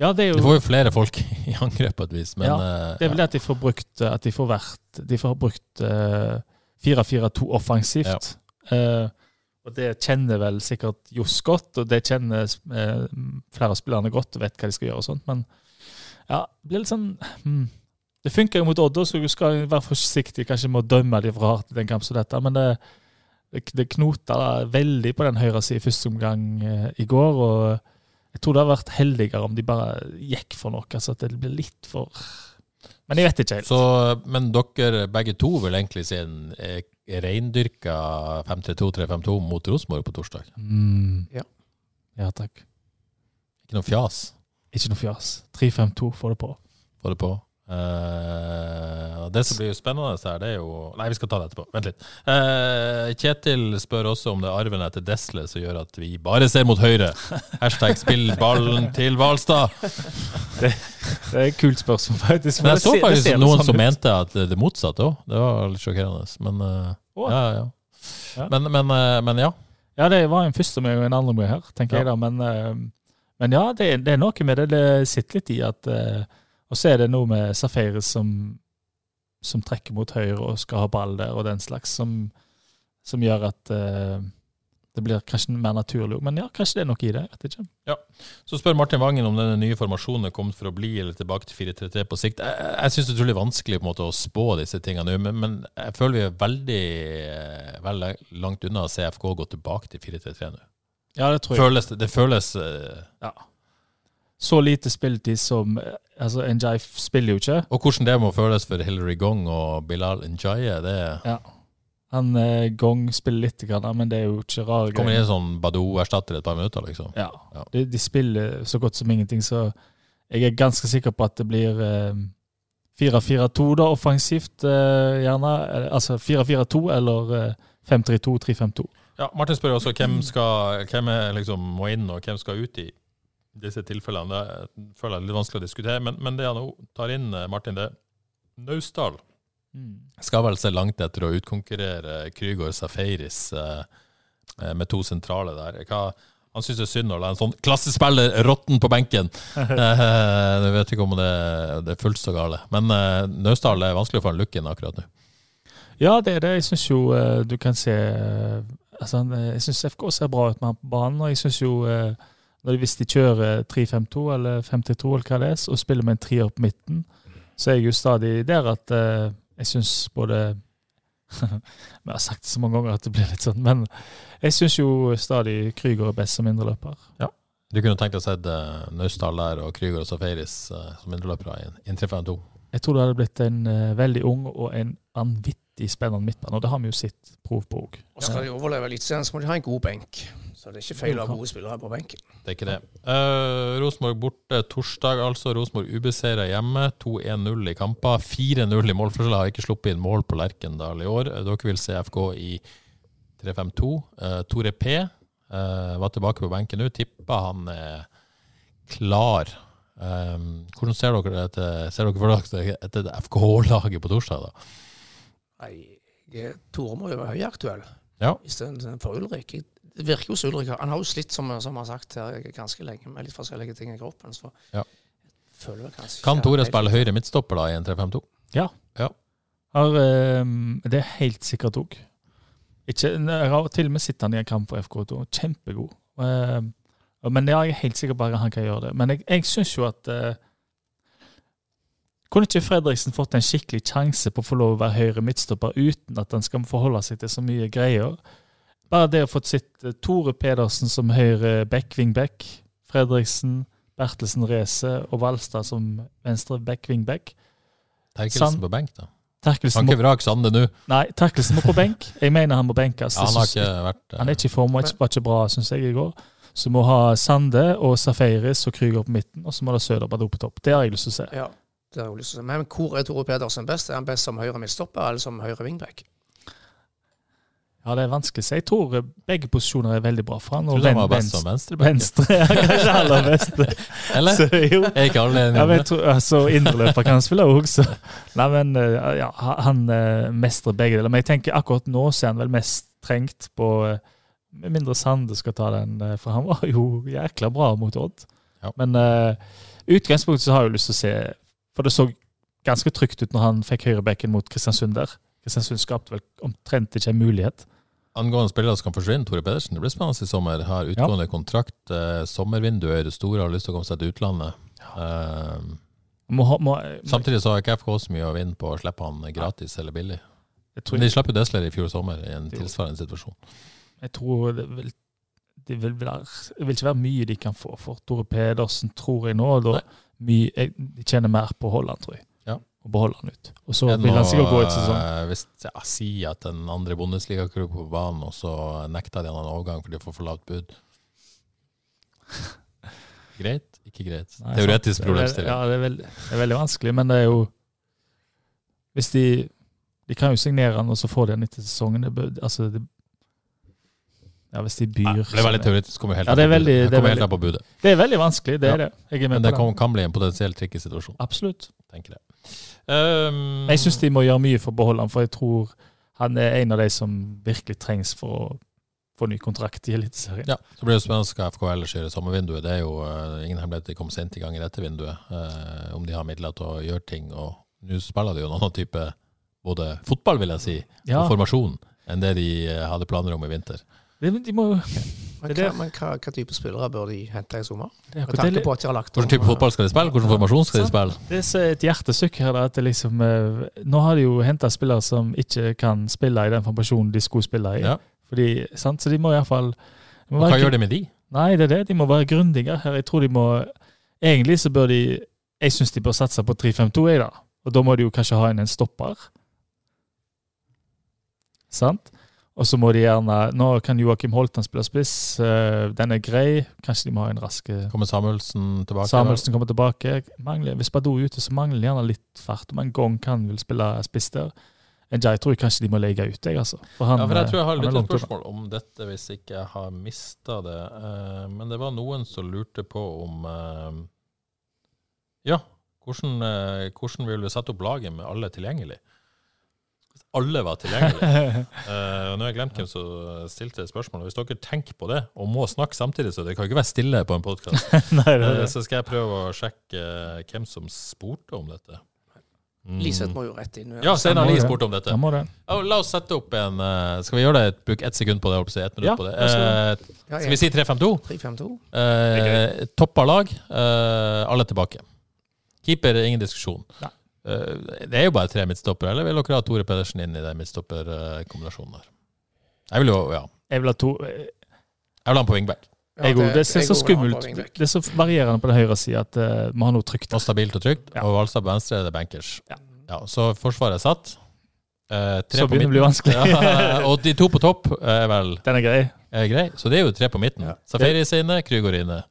Ja, det er De får jo flere folk i angrep på et vis, men Ja, eh, Det er vel det at de får brukt At de får vært De får brukt uh, 4-4-2 offensivt. Eh, og det kjenner vel sikkert Johs godt, og det kjenner uh, flere av spillerne godt og vet hva de skal gjøre og sånt, men ja, det blir litt sånn hmm. Det funker jo mot Odd, så du skal være forsiktig kanskje med å dømme dem for hardt i den kampen som dette, men det, det, det knota veldig på den høyre siden i første omgang eh, i går, og jeg tror det hadde vært heldigere om de bare gikk for noe, så at det blir litt for Men jeg vet ikke helt. Så, men dere begge to vil egentlig si en eh, reindyrka 5-3-2-3-5-2 mot Rosenborg på torsdag? Mm. Ja. ja, takk. Ikke noe fjas? Ikke noe fjas. 3-5-2, få det på. Få det på. Eh, og det som blir jo spennende her, det er jo Nei, vi skal ta det etterpå. Vent litt. Uh, Kjetil spør også om det er arven etter Desle som gjør at vi bare ser mot høyre. Hashtag spill ballen til Hvalstad. Det er et kult spørsmål, faktisk. Men jeg så faktisk ser noen sånn som ut. mente at det motsatte òg. Det var litt sjokkerende. Men uh, ja, ja. Ja. Men, men, men ja. Ja, det var en første med og en andre med her, tenker Ja. jeg da. Men, men ja, det, det er noe med det. Det sitter litt i at Og så er det noe med Safaris som, som trekker mot høyre og skal ha ball der, og den slags, som, som gjør at uh, det blir kanskje mer naturlig. Men ja, kanskje det er noe i det. Jeg vet ikke. Så spør Martin Vangen om denne nye formasjonen er kommet for å bli, eller tilbake til 4-3-3 på sikt. Jeg, jeg syns det er utrolig vanskelig på en måte å spå disse tingene nå, men, men jeg føler vi er veldig, eh, veldig langt unna å se FK gå tilbake til 4-3-3 nå. Ja, det tror jeg. Føles, det føles eh, Så lite spilletid som eh, Altså, Njay spiller jo ikke. Og hvordan det må føles for Hilary Gong og Bilal Njaye, det Ja. Han eh, Gong spiller litt, men det er jo ikke rare kommer inn som Badou-erstatter et par minutter, liksom. Ja. Ja. De, de spiller så godt som ingenting, så jeg er ganske sikker på at det blir eh, 4-4-2 da, offensivt, eh, gjerne. Altså 4-4-2 eller eh, 5-3-2, 3-5-2. Ja, Martin spør også hvem, skal, hvem liksom må inn, og hvem skal ut i disse tilfellene. Det føler jeg er litt vanskelig å diskutere, men, men det han tar inn, eh, Martin, det Naustdal. Skal vel se langt etter å utkonkurrere Krygård Safaris eh, eh, med to sentrale der. Hva, han syns det er synd å la en sånn klassespiller råtten på benken. eh, jeg vet ikke om det, det er fullt så gale. Men eh, Naustdal er vanskelig å få en look inn akkurat nå. Ja, det er det. Jeg syns jo eh, du kan se altså, Jeg syns FK ser bra ut med han på banen, og jeg syns jo eh, når de, Hvis de kjører 3-5-2 eller 5-3-2 eller hva det er, og spiller med en trier på midten, så er jeg jo stadig der at uh, jeg syns både Vi har sagt det så mange ganger at det blir litt sånn, men jeg syns jo stadig Krüger er best som indreløper. Du kunne tenkt deg å se Naustdal der og Krüger og Safaris uh, som indreløpere i en 3-5-2. Jeg tror det hadde blitt en uh, veldig ung og en vanvittig spennende midtbane, og det har vi jo sett prov på òg. Og skal de overleve Eliteserien, så må de ha en god benk. Så det er ikke feil å ha gode spillere på benken. Det er ikke det. Uh, Rosenborg borte torsdag, altså. Rosenborg ubeseira hjemme. 2-1-0 i kamper. 4-0 i målforskjell. Har ikke sluppet inn mål på Lerkendal i år. Eh, Dere vil se FK i 3-5-2. Uh, Tore P uh, var tilbake på benken nå. Tipper han er klar. Um, hvordan ser dere etter, ser dere for dere etter FK-laget på torsdag, da? Nei, jeg- Tore må jo være høyaktuell Ja. istedenfor Ulrik. Det virker jo som Ulrik Han har jo slitt, som, som jeg har sagt her, ganske lenge med litt forskjellige ting i kroppen. Så Ja. jeg føler vel kanskje Kan Tore spille høyre midtstopper da i en 3-5-2? Har, eh, det er helt sikkert òg. Jeg har til og med sett han i en kamp for FK2. Kjempegod. Eh, men jeg er helt sikker på at han kan gjøre det. Men jeg, jeg syns jo at eh, Kunne ikke Fredriksen fått en skikkelig sjanse på å få lov å være høyre midtstopper uten at han skal forholde seg til så mye greier? Bare det å få sett eh, Tore Pedersen som høyre back, wingback, Fredriksen, Bertelsen Reze og Valstad som venstre back, wingback. Terkelsen på benk, da. Terkelsen Kan ikke vrake Sande nå. nei, Terkelsen må på benk. Jeg mener han må benkes. Ja, han har ikke vært han er ikke i form, og var ikke bra, syns jeg, i går. Så må ha Sande og Safaris og Krüger på midten, og så må det opp på topp. Det har jeg lyst til å se. Ja, det jeg. Men hvor er Tore Pedersen best? Er han best som høyre midtstopper eller som høyre wingback? Ja, det er vanskelig å si. Jeg tror begge posisjoner er veldig bra for han. Tror Og du han var best venstre, som venstreback? venstre er kanskje aller beste. Eller? Så jo, Er ikke alle Ja, men jeg tror, altså, Indreløper kan han spille òg, så Nei, men eh, ja, han eh, mestrer begge deler. Men jeg tenker akkurat nå så er han vel mest trengt på eh, Med mindre Sande skal ta den, eh, for han var jo jækla bra mot Odd. Ja. Men uh, utgangspunktet så har jeg jo lyst til å se For det så ganske trygt ut når han fikk høyrebekken mot Kristiansund der. Kristiansund skapte vel omtrent ikke en mulighet. Angående spillere som kan forsvinne, Tore Pedersen. Det blir spennende i sommer. Har utgående kontrakt. Eh, sommervinduet er det store, har lyst til å komme seg til utlandet. Eh, Må, ha- må, samtidig så har ikke FK så mye å vinne på å slippe han gratis eller billig. Men de slapp jo Desler i fjor sommer i en tilsvarende situasjon. Jeg tror det vil, det vil, være, det vil ikke være mye de kan få for Tore Pedersen, tror jeg nå. da Da, mye, jeg, tjener mer på å holde han, tror jeg. Ja. Og beholde han ut. Og så vil han sikkert gå ut sesong. eh, Hvis jeg sier at en andre Bundesliga-klubb på banen, og så nekter de han en overgang fordi de får for lavt bud. Greit? Ikke greit? Nei, Teoretisk problemstilling. Ja, det er, veldig, det er veldig vanskelig, men det er jo Hvis de De kan jo signere han, og så får de han etter sesongen. Det, altså, det, ja, hvis de byr Nei, det er veldig teoretisk. Kommer helt Ja, det er veldig- Det det er kommer helt an på budet. Det er veldig vanskelig, det Ja. er det. Er Men det det. kan, kan bli en potensielt tricky situasjon, Absolutt. tenker jeg. Um, Jeg syns de må gjøre mye for å beholde han, for jeg tror han er en av de som virkelig trengs for å få ny kontrakt i Eliteserien. Ja, så blir det spennende hva FK ellers gjør i sommervinduet. Det er jo uh, ingen hemmelighet de kom sent i gang i dette vinduet. Uh, om de har midler til å gjøre ting. Og nå spiller de jo en annen type både fotball, vil jeg si, Ja, og formasjon enn det de eh, hadde planer om i vinter. De, de må jo Men, hva, men hva, hva type spillere bør de hente i sommer? er Med tanke det, på at de har lagt Hvilken type fotball skal de spille? Hvilken formasjon skal de spille? det er et hjertesukk her. At det liksom, eh, nå har de jo henta spillere som ikke kan spille i den formasjonen de skulle spille i. Ja. Fordi, sant? Så de må iallfall hva gjør de med de? Nei, det er det. De må være grundigere her. Jeg tror de må Egentlig så bør de Jeg syns de bør satse på 3-5-2, jeg, da. Og da må de jo kanskje ha inn en stopper. Sant? Og så må de gjerne Nå kan Joakim Holtan spille spiss. eh, Den er grei. Kanskje de må ha en rask Kommer Samuelsen tilbake? Samuelsen kommer tilbake. Mangler, hvis Badou er ute, så mangler de gjerne litt fart. Om en gang kan vil spille spiss der. Jeg tror kanskje de må legge ut, jeg, altså. For han, ja, for jeg tror jeg har litt spørsmål om dette hvis ikke jeg har mista det. Eh, men det var noen som lurte på om eh, Ja, hvordan, eh, hvordan vil du sette opp laget med alle tilgjengelig? Alle var tilgjengelige. uh, og nå har jeg glemt hvem som stilte spørsmålet. Hvis dere tenker på det, og må snakke samtidig, så det kan ikke være stille på en podkast, det. så skal jeg prøve å sjekke eh, hvem som spurte om dette. Mm. Liseth må jo rett inn. Ja, Steinar Lie spurte om dette. Ja, la oss sette opp en eh, Skal vi gjøre det? Bruke ett sekund på det? si, Ett minutt Ja, på det. Eh, skal vi si 3-5-2? 3-5-2. Eh, toppa lag, eh, alle tilbake. Keeper, ingen diskusjon. Nei. Eh, det er jo bare tre midtstoppere, eller vil dere ha Tore Pedersen inn i den midtstopperkombinasjonen der? Jeg vil jo, ja. Jeg vil ha to eh, Jeg vil ha han på wingback. Ja, det, det ser så skummelt. Det er så varierende på den høyre sida at uh, vi har noe trygt. Og stabilt og trygt. Ja. Og Valstad på venstre er det bankers. Ja. Ja, så forsvaret er satt. Uh, tre Så begynner det å bli vanskelig. Ja, og de to på topp er vel Den er grei. er grei. Så det er jo tre på midten. Ja. Safaris er inne, Krüger er inne,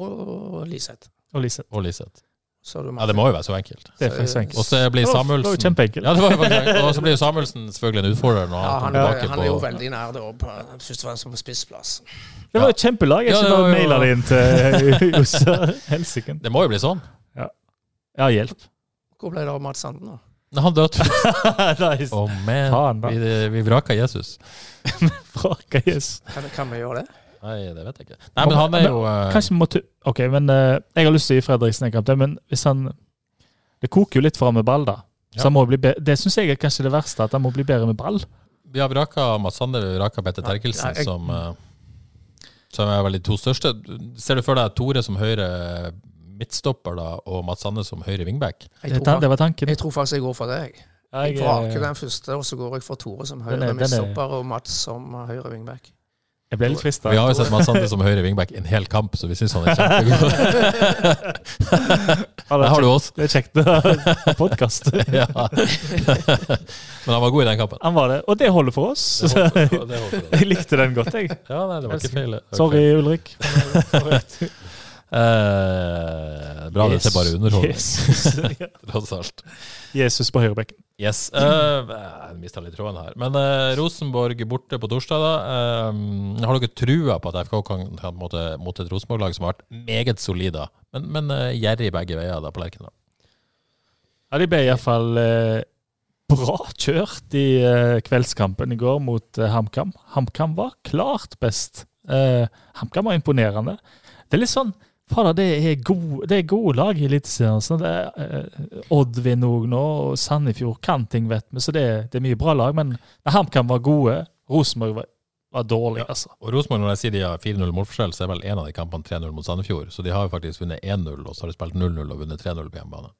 Og Og Liseth. og Liseth. Så du Ja, det må jo være så enkelt. Det er faktisk enkelt. Og så blir var- Samuelsen kjempeenkelt. Ja, det var jo faktisk. Og så blir Samuelsen selvfølgelig en utfordrer når Ja, han han, kommer er- tilbake han er jo på veldig nær det opp, først og fremst på spissplass. Det var et kjempelag. Jeg Ja, det var bare maile det inn til Josse Helsiken. Det må jo bli sånn. Ja, hjelp. Hvor ble det av Mats Sanden, da? Nei, Han døde. nice. Oh, man. Faen, da. Vi, vi vraka Jesus. vraka Jesus. Kan, kan vi gjøre det? Nei, det vet jeg ikke. Nei, men han er jo eh, Kanskje vi må Ok, men uh, jeg har lyst til å gi Fredriksen en kamp men hvis han Det koker jo litt for ham med ball, da. Så han må bli be det syns jeg er kanskje det verste, at han må bli bedre med ball. Vi har vraka Mads Sander, har vraka Petter Ja, Terkelsen, jeg- som, uh, som er vel de to største. Ser du for deg Tore som høyre midtstopper da, og Mats Sandnes som høyre wingback. Jeg Det, tror, det var tanken. jeg tror faktisk jeg går for deg. jeg. Jeg vraker eh, den første, og så går jeg for Tore som høyre er- er- midtstopper og Mats som høyre wingback. Jeg ble litt frista. Vi har jo sett Mads Sande som høyre wingback en hel kamp, så vi syns han er kjempegod. Der har du oss. Det er kjekt å ha podkast. Ja. Men han var god i den kampen. Han var det, og det holder for oss. Det holder, det. Jeg likte den godt, jeg. Ja, nei, det var ikke feil. Sorry. Ulrik. Eh, bra det ser bare underholdning, tross alt. Jesus på høyrebekken. Yes. Uh, jeg mista litt tråden her. Men eh, Rosenborg borte på torsdag, da. Eh, har dere trua på at FK kan, ta mot, mot et Rosenborg-lag som har vært meget solid, da? Men, men uh, gjerrig begge veier da på Lerkendal? Ja, de ble iallfall eh, bra kjørt i eh, kveldskampen i går mot eh, HamKam. HamKam var klart best. Eh, HamKam var imponerende. Det er litt sånn Fader, det er, gode, det er gode lag i Eliteserien. sånn. Eh, Odd vinner òg nå, og Sandefjord kan ting, vet vi. Så det, det er mye bra lag. Men HamKam var gode. Rosenborg var, var dårlig, altså. Og Rosenborg, når jeg sier de har 4-0 målforskjell, så er vel en av de kampene 3-0 mot Sandefjord. Så de har jo faktisk vunnet 1-0, og så har de spilt 0-0 og vunnet 3-0 på hjemmebane.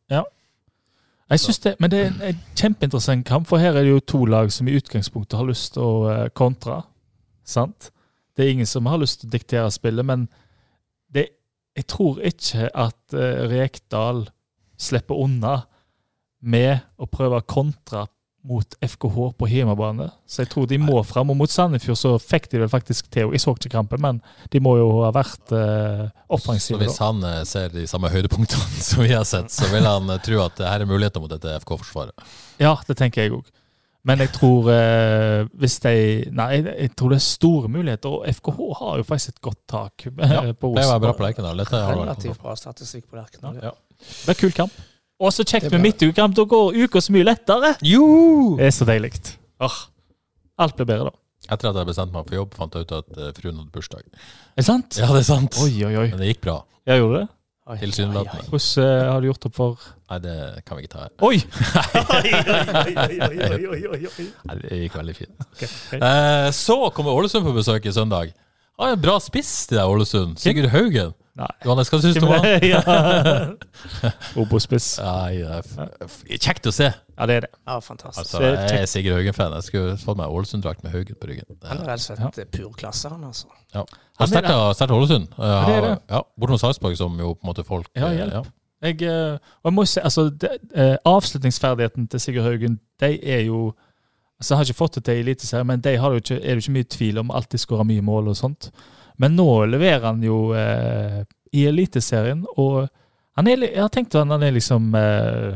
Jeg synes det, Men det er en, kjempeinteressant kamp, for her er det jo to lag som i utgangspunktet har lyst til å kontra. kontre. Sant? Det er ingen som har lyst til å diktere spillet, men jeg tror ikke at eh, Rekdal slipper unna med å prøve å kontre mot FKH på hjemmebane. Så jeg tror de må fram. Og mot Sandefjord så fikk de vel faktisk til. Jeg så ikke kampen, men de må jo ha vært Så offensive. hvis han uh, ser de samme høydepunktene som vi har sett, så vil han uh, tro at det her er muligheter mot dette FK-forsvaret. Ja, det tenker jeg òg. Men jeg tror eh, hvis de Nei, jeg, jeg tror det er store muligheter. Og FKH har jo faktisk et godt tak eh, Ja, på Det var bra på Lerkendal. Relativt bra statistikk på Lerkendal. Ja. Det er kul kamp. Og så kjekt med midtukekamp. Da går uka så mye lettere. Jo! Det er så deilig. Oh, alt blir bedre da. Etter at jeg bestemte meg for jobb, fant jeg ut at eh, fruen hadde bursdag. Er det sant? Ja, det er sant. Oi, oi, oi. Men det gikk bra. Jeg gjorde det. Tilsynelatende. Hvordan eh, har du gjort opp for Nei, det kan vi ikke ta her. Oi! Nei, det gikk veldig fint. Okay, okay. Eh, så kommer Ålesund på besøk i søndag. Ah, en bra spiss til deg, Ålesund. Sigurd Haugen. Nei. Johannes, hva syns du om han? ja. Obospiss. Kjekt å se. Ja, det er det. Ja, fantastisk. Altså, jeg er Sigurd Haugen-fan. Jeg skulle fått meg Ålesund-drakt med Haugen på ryggen. Han er rett og slett eh, pur klasse, han altså. Ja. Han er Sterkt Ålesund. Eh. Ja, Bortom Sarpsborg, som jo på en måte folk Ja, hjelp. hjelp. Jeg, eh, og jeg må si, altså, det, eh, Avslutningsferdigheten til Sigurd Haugen de er jo altså Jeg har ikke fått det til i Eliteserien, men de har jo ikke, er det jo ikke mye tvil om. Alltid skåra mye mål og sånt. Men nå leverer han jo eh, i Eliteserien, og han er, jeg har tenkt at han er liksom eh,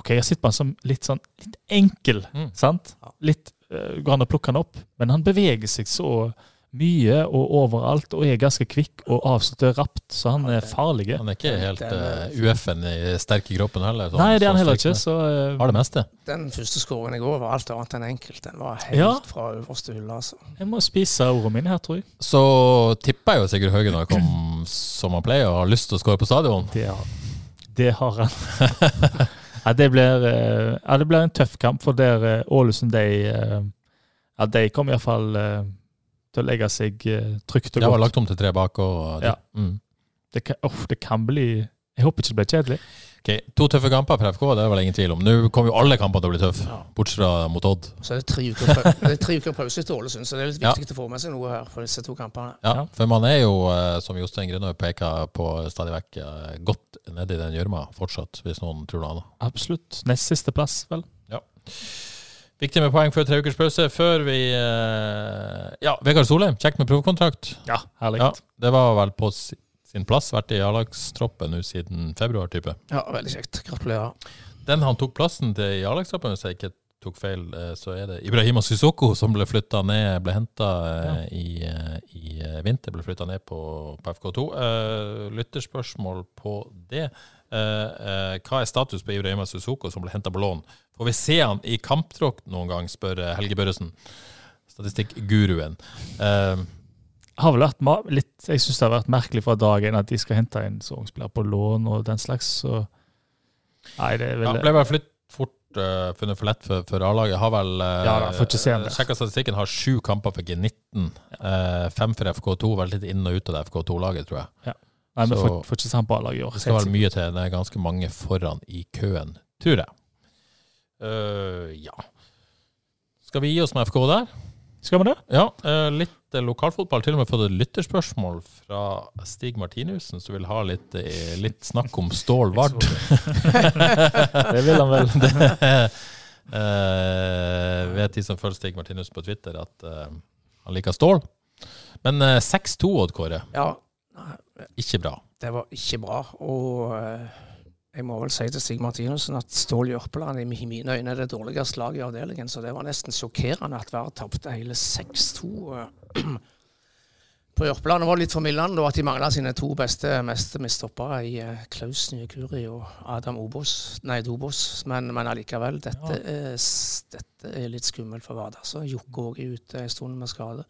OK, jeg sitter på han som litt sånn litt enkel, Mm. sant? Litt eh, Går an å plukke han opp, men han beveger seg så mye og overalt, og er ganske kvikk og avslutter rapt, så han er farlig. Han er ikke helt Den er- uh, UF-en i sterk i kroppen heller. sånn- Nei, det er han heller ikke. Så eh, Har det meste. Den første skåringen i går var alt annet enn enkelt. Den var helt Ja. fra øverste hylle, altså. jeg må spise ordene mine her, tror jeg. Så tipper jeg jo Sigurd Haugen når kommet kom som han pleier, og har lyst til å skåre på stadion. Det har, det har han. ja, det blir, eh, ja, det blir en tøff kamp, for der eh, Ålesund de, eh, ja, de kom iallfall uh, til å legge seg uh, trygt og Det var lagt om til tre bak. Og, Ja. mm. Det kan, oh, det kan bli Jeg håper ikke det blir kjedelig. Ok, To tøffe kamper for FK, det er vel ingen tvil om. Nå kommer jo alle kampene til å bli tøffe, Ja. bortsett fra mot Odd. Så er det tre uker, pau- det er tre uker pause til Ålesund, så det er litt Ja. viktig å få med seg noe her for disse to kampene. Ja, Ja. For man er jo, eh, som Jostein Grønøy peker på stadig vekk, eh, godt nedi den gjørma fortsatt, hvis noen tror noe annet. Absolutt. Nest siste plass, vel. Viktig med poeng før tre ukers pause. Før vi eh, Ja, Vegard Solheim, kjekt med provkontrakt. Ja, herlig. Ja, det var vel på sin plass. Vært i A-lagstroppen nå siden februar, type. Ja, veldig kjekt. Gratulerer. Den han tok plassen til i A-lagstroppen, hvis jeg ikke tok feil, eh, så er det Ibrahima Sissoko som ble flytta ned, ble henta i, eh, i eh, vinter, ble flytta ned på, på FK2. Eh, lytterspørsmål på det. Eh, eh, hva er status på Ibrahima Suzuko, som ble henta på lån? Får vi se han i kampdrakt noen gang, spør eh, Helge Børresen. Statistikkguruen. Eh, Har vel vært litt Jeg syns det har vært merkelig fra dag én at de skal hente en så ung spiller på lån og den slags, så Nei, det er Ja, vel ble vel flytt fort uh, funnet for lett for, for A-laget. Har vel uh, Ja da, han. Sjekka statistikken, har sju kamper for G19. eh, fem for FK2, vært litt inn og ut av det FK2-laget, tror jeg. Ja. Nei, men får, får ikke samme A-laget i år. Det skal vel mye til. Det er ganske mange foran i køen, tror jeg. Uh, ja. Skal vi gi oss med FK der? Skal vi det? Ja. Uh, litt lokalfotball. Til og med fått et lytterspørsmål fra Stig Martinussen, som vil ha litt, eh, litt snakk om Stål Vard. Det vil han vel. Det, uh, vet de som følger Stig Martinussen på Twitter, at han liker stål. Men eh, 6-2, Odd Kåre. Ja, Ikke bra. det var ikke bra. Og eh, jeg må vel si til Stig Martinussen at Stål Jørpeland i mine øyne er det dårligste laget i avdelingen. Så det var nesten sjokkerende at Vard tapte hele 6-2. eh, På Jørpeland Det var litt formildende at de mangla sine to beste mestemistoppere i eh, Klaus Nyekuri og Adam Obos, nei, Dobos. Men, men allikevel, dette, er, dette er litt skummelt for Vard. Altså. Jokke òg er ute en stund med skade.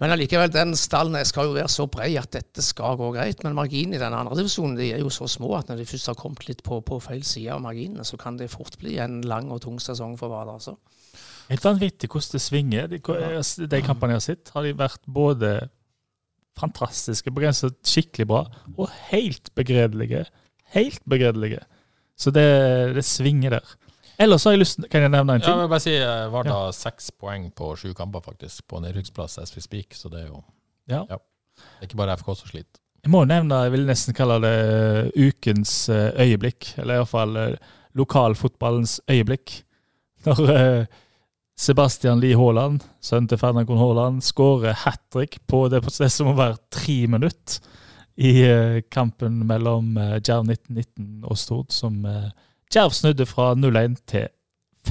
Men allikevel, den stallen skal jo være så bred at dette skal gå greit. Men marginene i den andre divisjonen de er jo så små at når de først har kommet litt på, på feil side av marginene, så kan det fort bli en lang og tung sesong for Vardø. Altså. Helt vanvittig hvordan det svinger. De, de kampene jeg har sett, har de vært både fantastiske, begrenset skikkelig bra, og helt begredelige. Helt begredelige. Så det, det svinger der. Ellers har jeg lyst Kan jeg nevne en Ja, ting? jeg vil bare si eh, Vard har seks poeng på sju kamper, faktisk, på nedrykksplass SV speak. Så det er jo Ja. Det er ikke bare FK som sliter. Jeg må nevne, jeg vil nesten kalle det ukens eh, øyeblikk, eller iallfall lokalfotballens øyeblikk. Når eh, Sebastian Lie Haaland, sønnen til Ferdinand Kohn Haaland, skårer hat trick på det, det som må være tre minutter i eh, kampen mellom Jerv Djerv 1919 og Stord, som Djerv snudde fra 0-1 til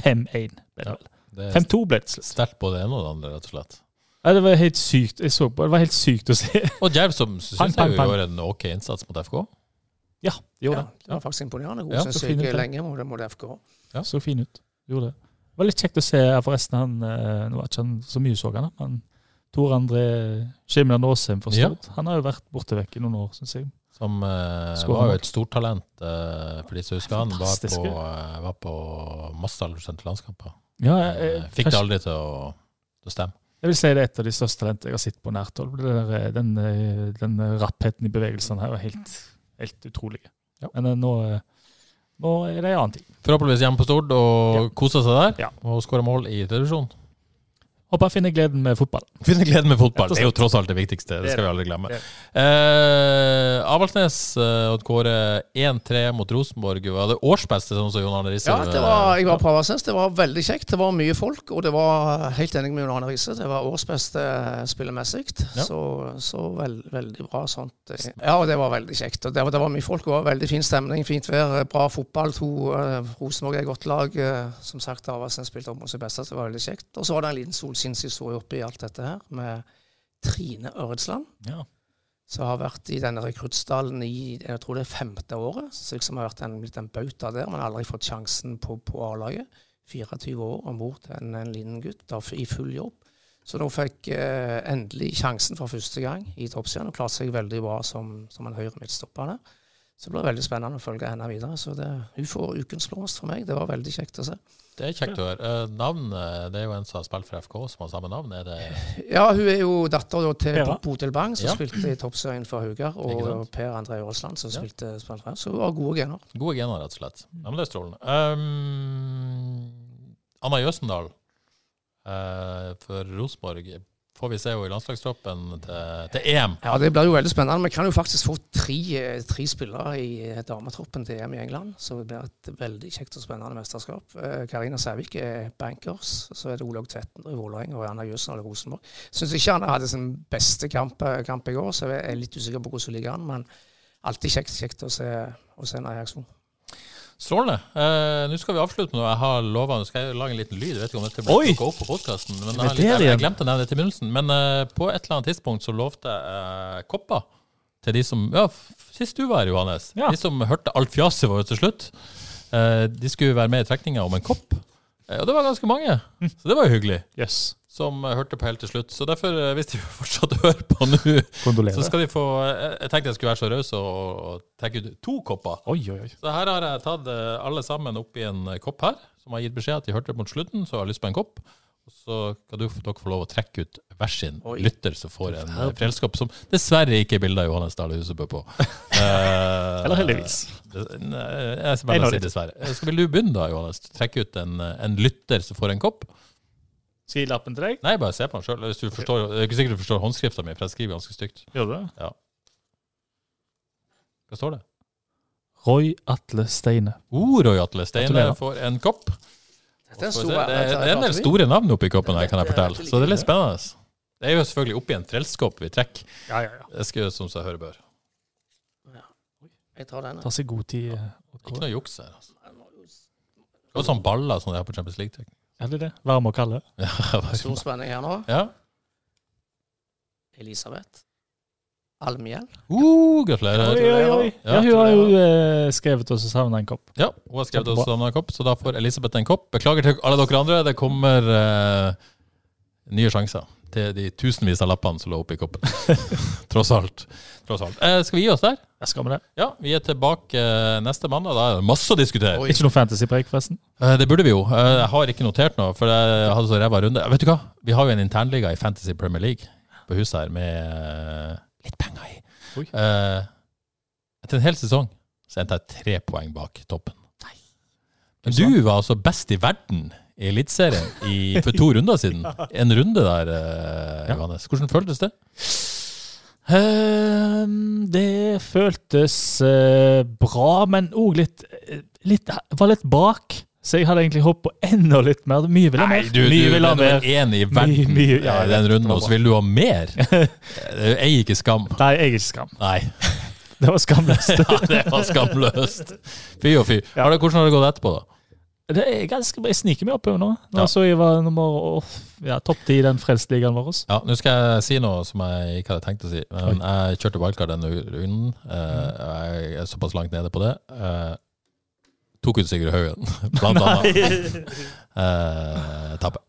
5-1. ble det vel. Det er 5-2 ble det til slutt. sterkt på det ene og det andre, rett og slett. Ja, det var helt sykt. Jeg så på, det var helt sykt å se. Og Djerv som syns jeg gjorde en ok innsats mot FK. Ja, de gjorde Ja, det var faktisk imponerende god, Ja, jeg, ja. lenge mot, mot FK. Ja. Så fin ut. Gjorde det. Det var litt kjekt å se forresten. han, eh, Nå var ikke han så mye så han, men Tor André Skimland Aasheim for Ja. Han har jo vært borte vekk i noen år, syns jeg. Som uh, var jo et stortalent, uh, for de som husker han. Var på, uh, var på masse aldersbestemte landskamper. Ja, Eh, jeg, Fikk det aldri til å, til å stemme. Jeg vil si det er et av de største talentene jeg har sett på nært hold. Eh, Den, eh, den rappheten i bevegelsene her er helt, helt utrolig. Ja. Men eh, nå, eh, nå er det en annen ting. Forhåpentligvis hjemme på Stord og Ja. koser seg der. Ja. Og skårer mål i televisjon. Håper jeg finner gleden med fotball. Finne gleden med fotball. Det er jo tross alt det viktigste. Det Det skal vi aldri glemme. Det Eh, Avaldsnes eh, og Kåre 1-3 mot Rosenborg. Var det årsbeste, sånn som Jon Arne Riise? Ja, det var, jeg var på Avaldsnes. Det var veldig kjekt. Det var mye folk, og det var helt enig med Jon Arne Riise. Det var årsbeste spillemessig. Ja. Så, så veld, veldig bra sånt. Ja, det var veldig kjekt. Og det, var- det var mye folk og veldig fin stemning, fint vær, bra fotball. To uh, Rosenborg er et godt lag. eh, som sagt, Avaldsnes spilte opp mot sitt beste, så det var veldig kjekt. Og så var det en liten solskinnshistorie oppi alt dette her, med Trine Øretsland Ja. som har vært i denne rekruttstallen i jeg tror det er femte året. Så liksom har vært en, blitt en bauta der, men aldri fått sjansen på, på A-laget. 24 år om bord til en, en liten gutt da, i full jobb. Så nå fikk eh, endelig sjansen for første gang i toppserien og klarte seg veldig bra som, som en høyre midtstopper. der. Så det blir veldig spennende å følge henne videre. Så det, hun får ukens blomst for meg. Det var veldig kjekt å se. Det er kjekt å høre. Eh, navnet, det er jo en som har spilt for FK, som har samme navn. Er det Ja, hun er jo datter da til ja. Bodil Bang, som Ja. spilte i toppserien for Haugar, og? Per André Aasland, som Ja. spilte spilte her. Så hun har gode gener. gode gener, rett og slett? Ja, men det er strålende. Um, Anna Jøsendal uh, for Rosenborg får vi se henne i landslagstroppen til, til EM. Ja, det blir jo veldig spennende. Vi kan jo faktisk få tre, tre spillere i eh, dametroppen til EM i England. Så det blir et veldig kjekt og spennende mesterskap. Eh, Karina Sævik er bankers. Så er det Olaug Tvetten i Vålerenga og Anna Jøsen i Rosenborg. Syns ikke han hadde sin beste kamp, eh, kamp i går, så jeg er litt usikker på hvordan hun ligger an. Men alltid kjekt, kjekt å se, å se i aksjon. Strålende. Eh, Nå skal vi avslutte med noe jeg har lova. Nå skal jeg lage en liten lyd. Jeg vet ikke om dette blir plukka opp på podkasten. Jeg, er jeg, glemte å nevne det til begynnelsen. Men eh, på et eller annet tidspunkt så lovte jeg eh, kopper til de som Ja, sist du var her, Johannes. Ja. De som hørte alt fjaset vårt til slutt. eh, de skulle være med i trekninga om en kopp. Eh, og det var ganske mange. Så det var jo hyggelig. Yes. Som eh, hørte på helt til slutt. Så derfor, eh, hvis de fortsatt hører på nå, så skal de få eh, Jeg tenkte jeg skulle være så raus og, og trekke ut to kopper. Oi, oi, oi. Så her har jeg tatt eh, alle sammen oppi en eh, kopp her, som har gitt beskjed at de hørte mot slutten, så har jeg lyst på en kopp. Og så skal du, dere få lov å trekke ut hver sin Oi. lytter som får en frelskopp, som dessverre ikke er bilde av Johannes Dale Husebø på. Eh, Eller heldigvis. Jeg skal bare si dessverre. Eh, Skal vil du begynne da, Johannes? Trekke ut en, eh, en lytter som får en kopp? Skal jeg gi lappen til deg? Nei, bare se på den sjøl. Det er ikke sikkert du forstår håndskrifta mi, for jeg skriver ganske stygt. Gjør du det? Ja. Hva står det? Roy Atle Steine. Oh, Roy Atle Steine får en kopp. Er. Det, er- det er en del store navn oppi koppen her, kan jeg fortelle. Så det er litt spennende. Det er jo selvfølgelig oppi en frelskopp vi trekker. Ja, ja, ja. Det skal gjøres som seg høre bør. Jeg tar den. Tar seg god tid. Ikke noe juks her. altså. Det er sånn baller som de har på Champions League. Er det det? Varme og kalde? Ja, Stor spenning her nå. ja. Elisabeth Almhjell. Uh, gratulerer. Oi, oi, oi. Ja, Ja, hun har jo eh, skrevet oss og savna en kopp. Ja, hun har skrevet oss en kopp, så da får Elisabeth en kopp. Beklager til alle dere andre. Det kommer eh, nye sjanser til de tusenvis av lappene som lå oppi koppen. Tross alt. Tross alt. Eh, skal vi gi oss der? Jeg skal med det. Ja, vi er tilbake eh, neste mandag. Da er det masse å diskutere. Oi. Ikke noe fantasypreik, forresten? Eh, Det burde vi jo. Eh, Jeg har ikke notert noe, for jeg hadde så ræva runde. Vet du hva? Vi har jo en internliga i Fantasy Premier League på huset her med eh, litt penger i. Eh, Etter en hel sesong så endte jeg tre poeng bak toppen. Men du var altså best i verden i Eliteserien for to runder siden. En runde der, eh, Ja. Johannes. Hvordan føltes det? Ehm, det føltes eh, bra, men òg litt, eh, litt Var litt bak. Så jeg hadde egentlig håpet på enda litt mer. Mye vil ha mer. du, du Mye vil er ha nummer mer. én i verden Mye, mye, ja, i jeg den vet, runden, og så vil du ha mer? Jeg eier ikke skam. Nei, jeg er ikke skam. Nei. Det var skamløst. Ja, det var skamløst. Fy og fy. Ja. Har det, hvordan har det gått etterpå, da? Det er ganske bra. Jeg sniker meg oppover nå. Nå Ja. så jeg var nummer ja, topp ti i den frelstligaen vår. Ja, Nå skal jeg si noe som jeg ikke hadde tenkt å si. Men jeg kjørte wildcard denne runden. Eh, Jeg er såpass langt nede på det. Eh, Tok ut Sigurd Haugen, blant annet. Eh, Tappe.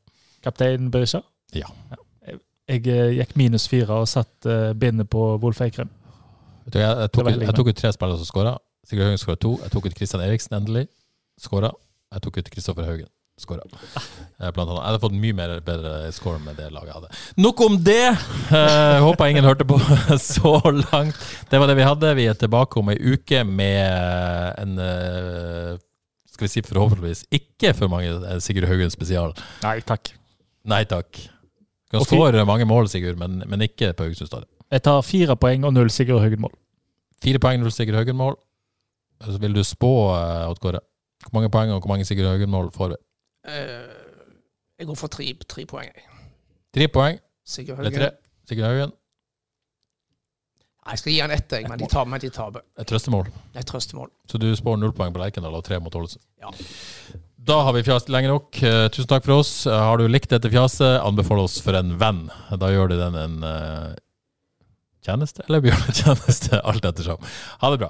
Kaptein Berisha. Ja. Jeg, jeg gikk minus fire og satt bindet på Wolf Eikrem. Jeg, jeg, tok, ut- jeg tok ut tre spillere som skåra. Sigurd Haugen skåra to. Jeg tok ut Christian Eriksen endelig. Skåra. Jeg tok ut Kristoffer Haugen. Skåra. Eh, Blant annet. Jeg hadde fått mye mer bedre score med det laget jeg hadde. Nok om det! Eh, håper ingen hørte på så langt. Det var det vi hadde. Vi er tilbake om ei uke med en eh, skal vi si forhåpentligvis ikke for mange eh, Sigurd Haugen spesial. Nei, takk. Nei takk. Kan Og skåre mange mål, Sigurd, men, men ikke på Haugesund stadion. Jeg tar fire poeng og null Sigurd Haugen-mål. Fire poeng, null Sigurd Haugen-mål. Så vil du spå, Odd Kåre? Hvor mange poeng og hvor mange Sigurd Haugen-mål får vi? Uh, jeg går for tre, tre poeng. jeg. Tre poeng, Sigurd Haugen. Sigurd Haugen. Jeg skal gi han ett, men de taper. Men de taper. Et trøstemål. Et trøstemål. Så du spår null poeng på Lerkendal og tre mot Ålesund. Ja. Da har vi fjas lenge nok. Eh, tusen takk for oss. Eh, har du likt dette fjaset, anbefal oss for en venn. Da gjør du den en eh, tjeneste, eller bjørnetjeneste, alt ettersom. Ha det bra.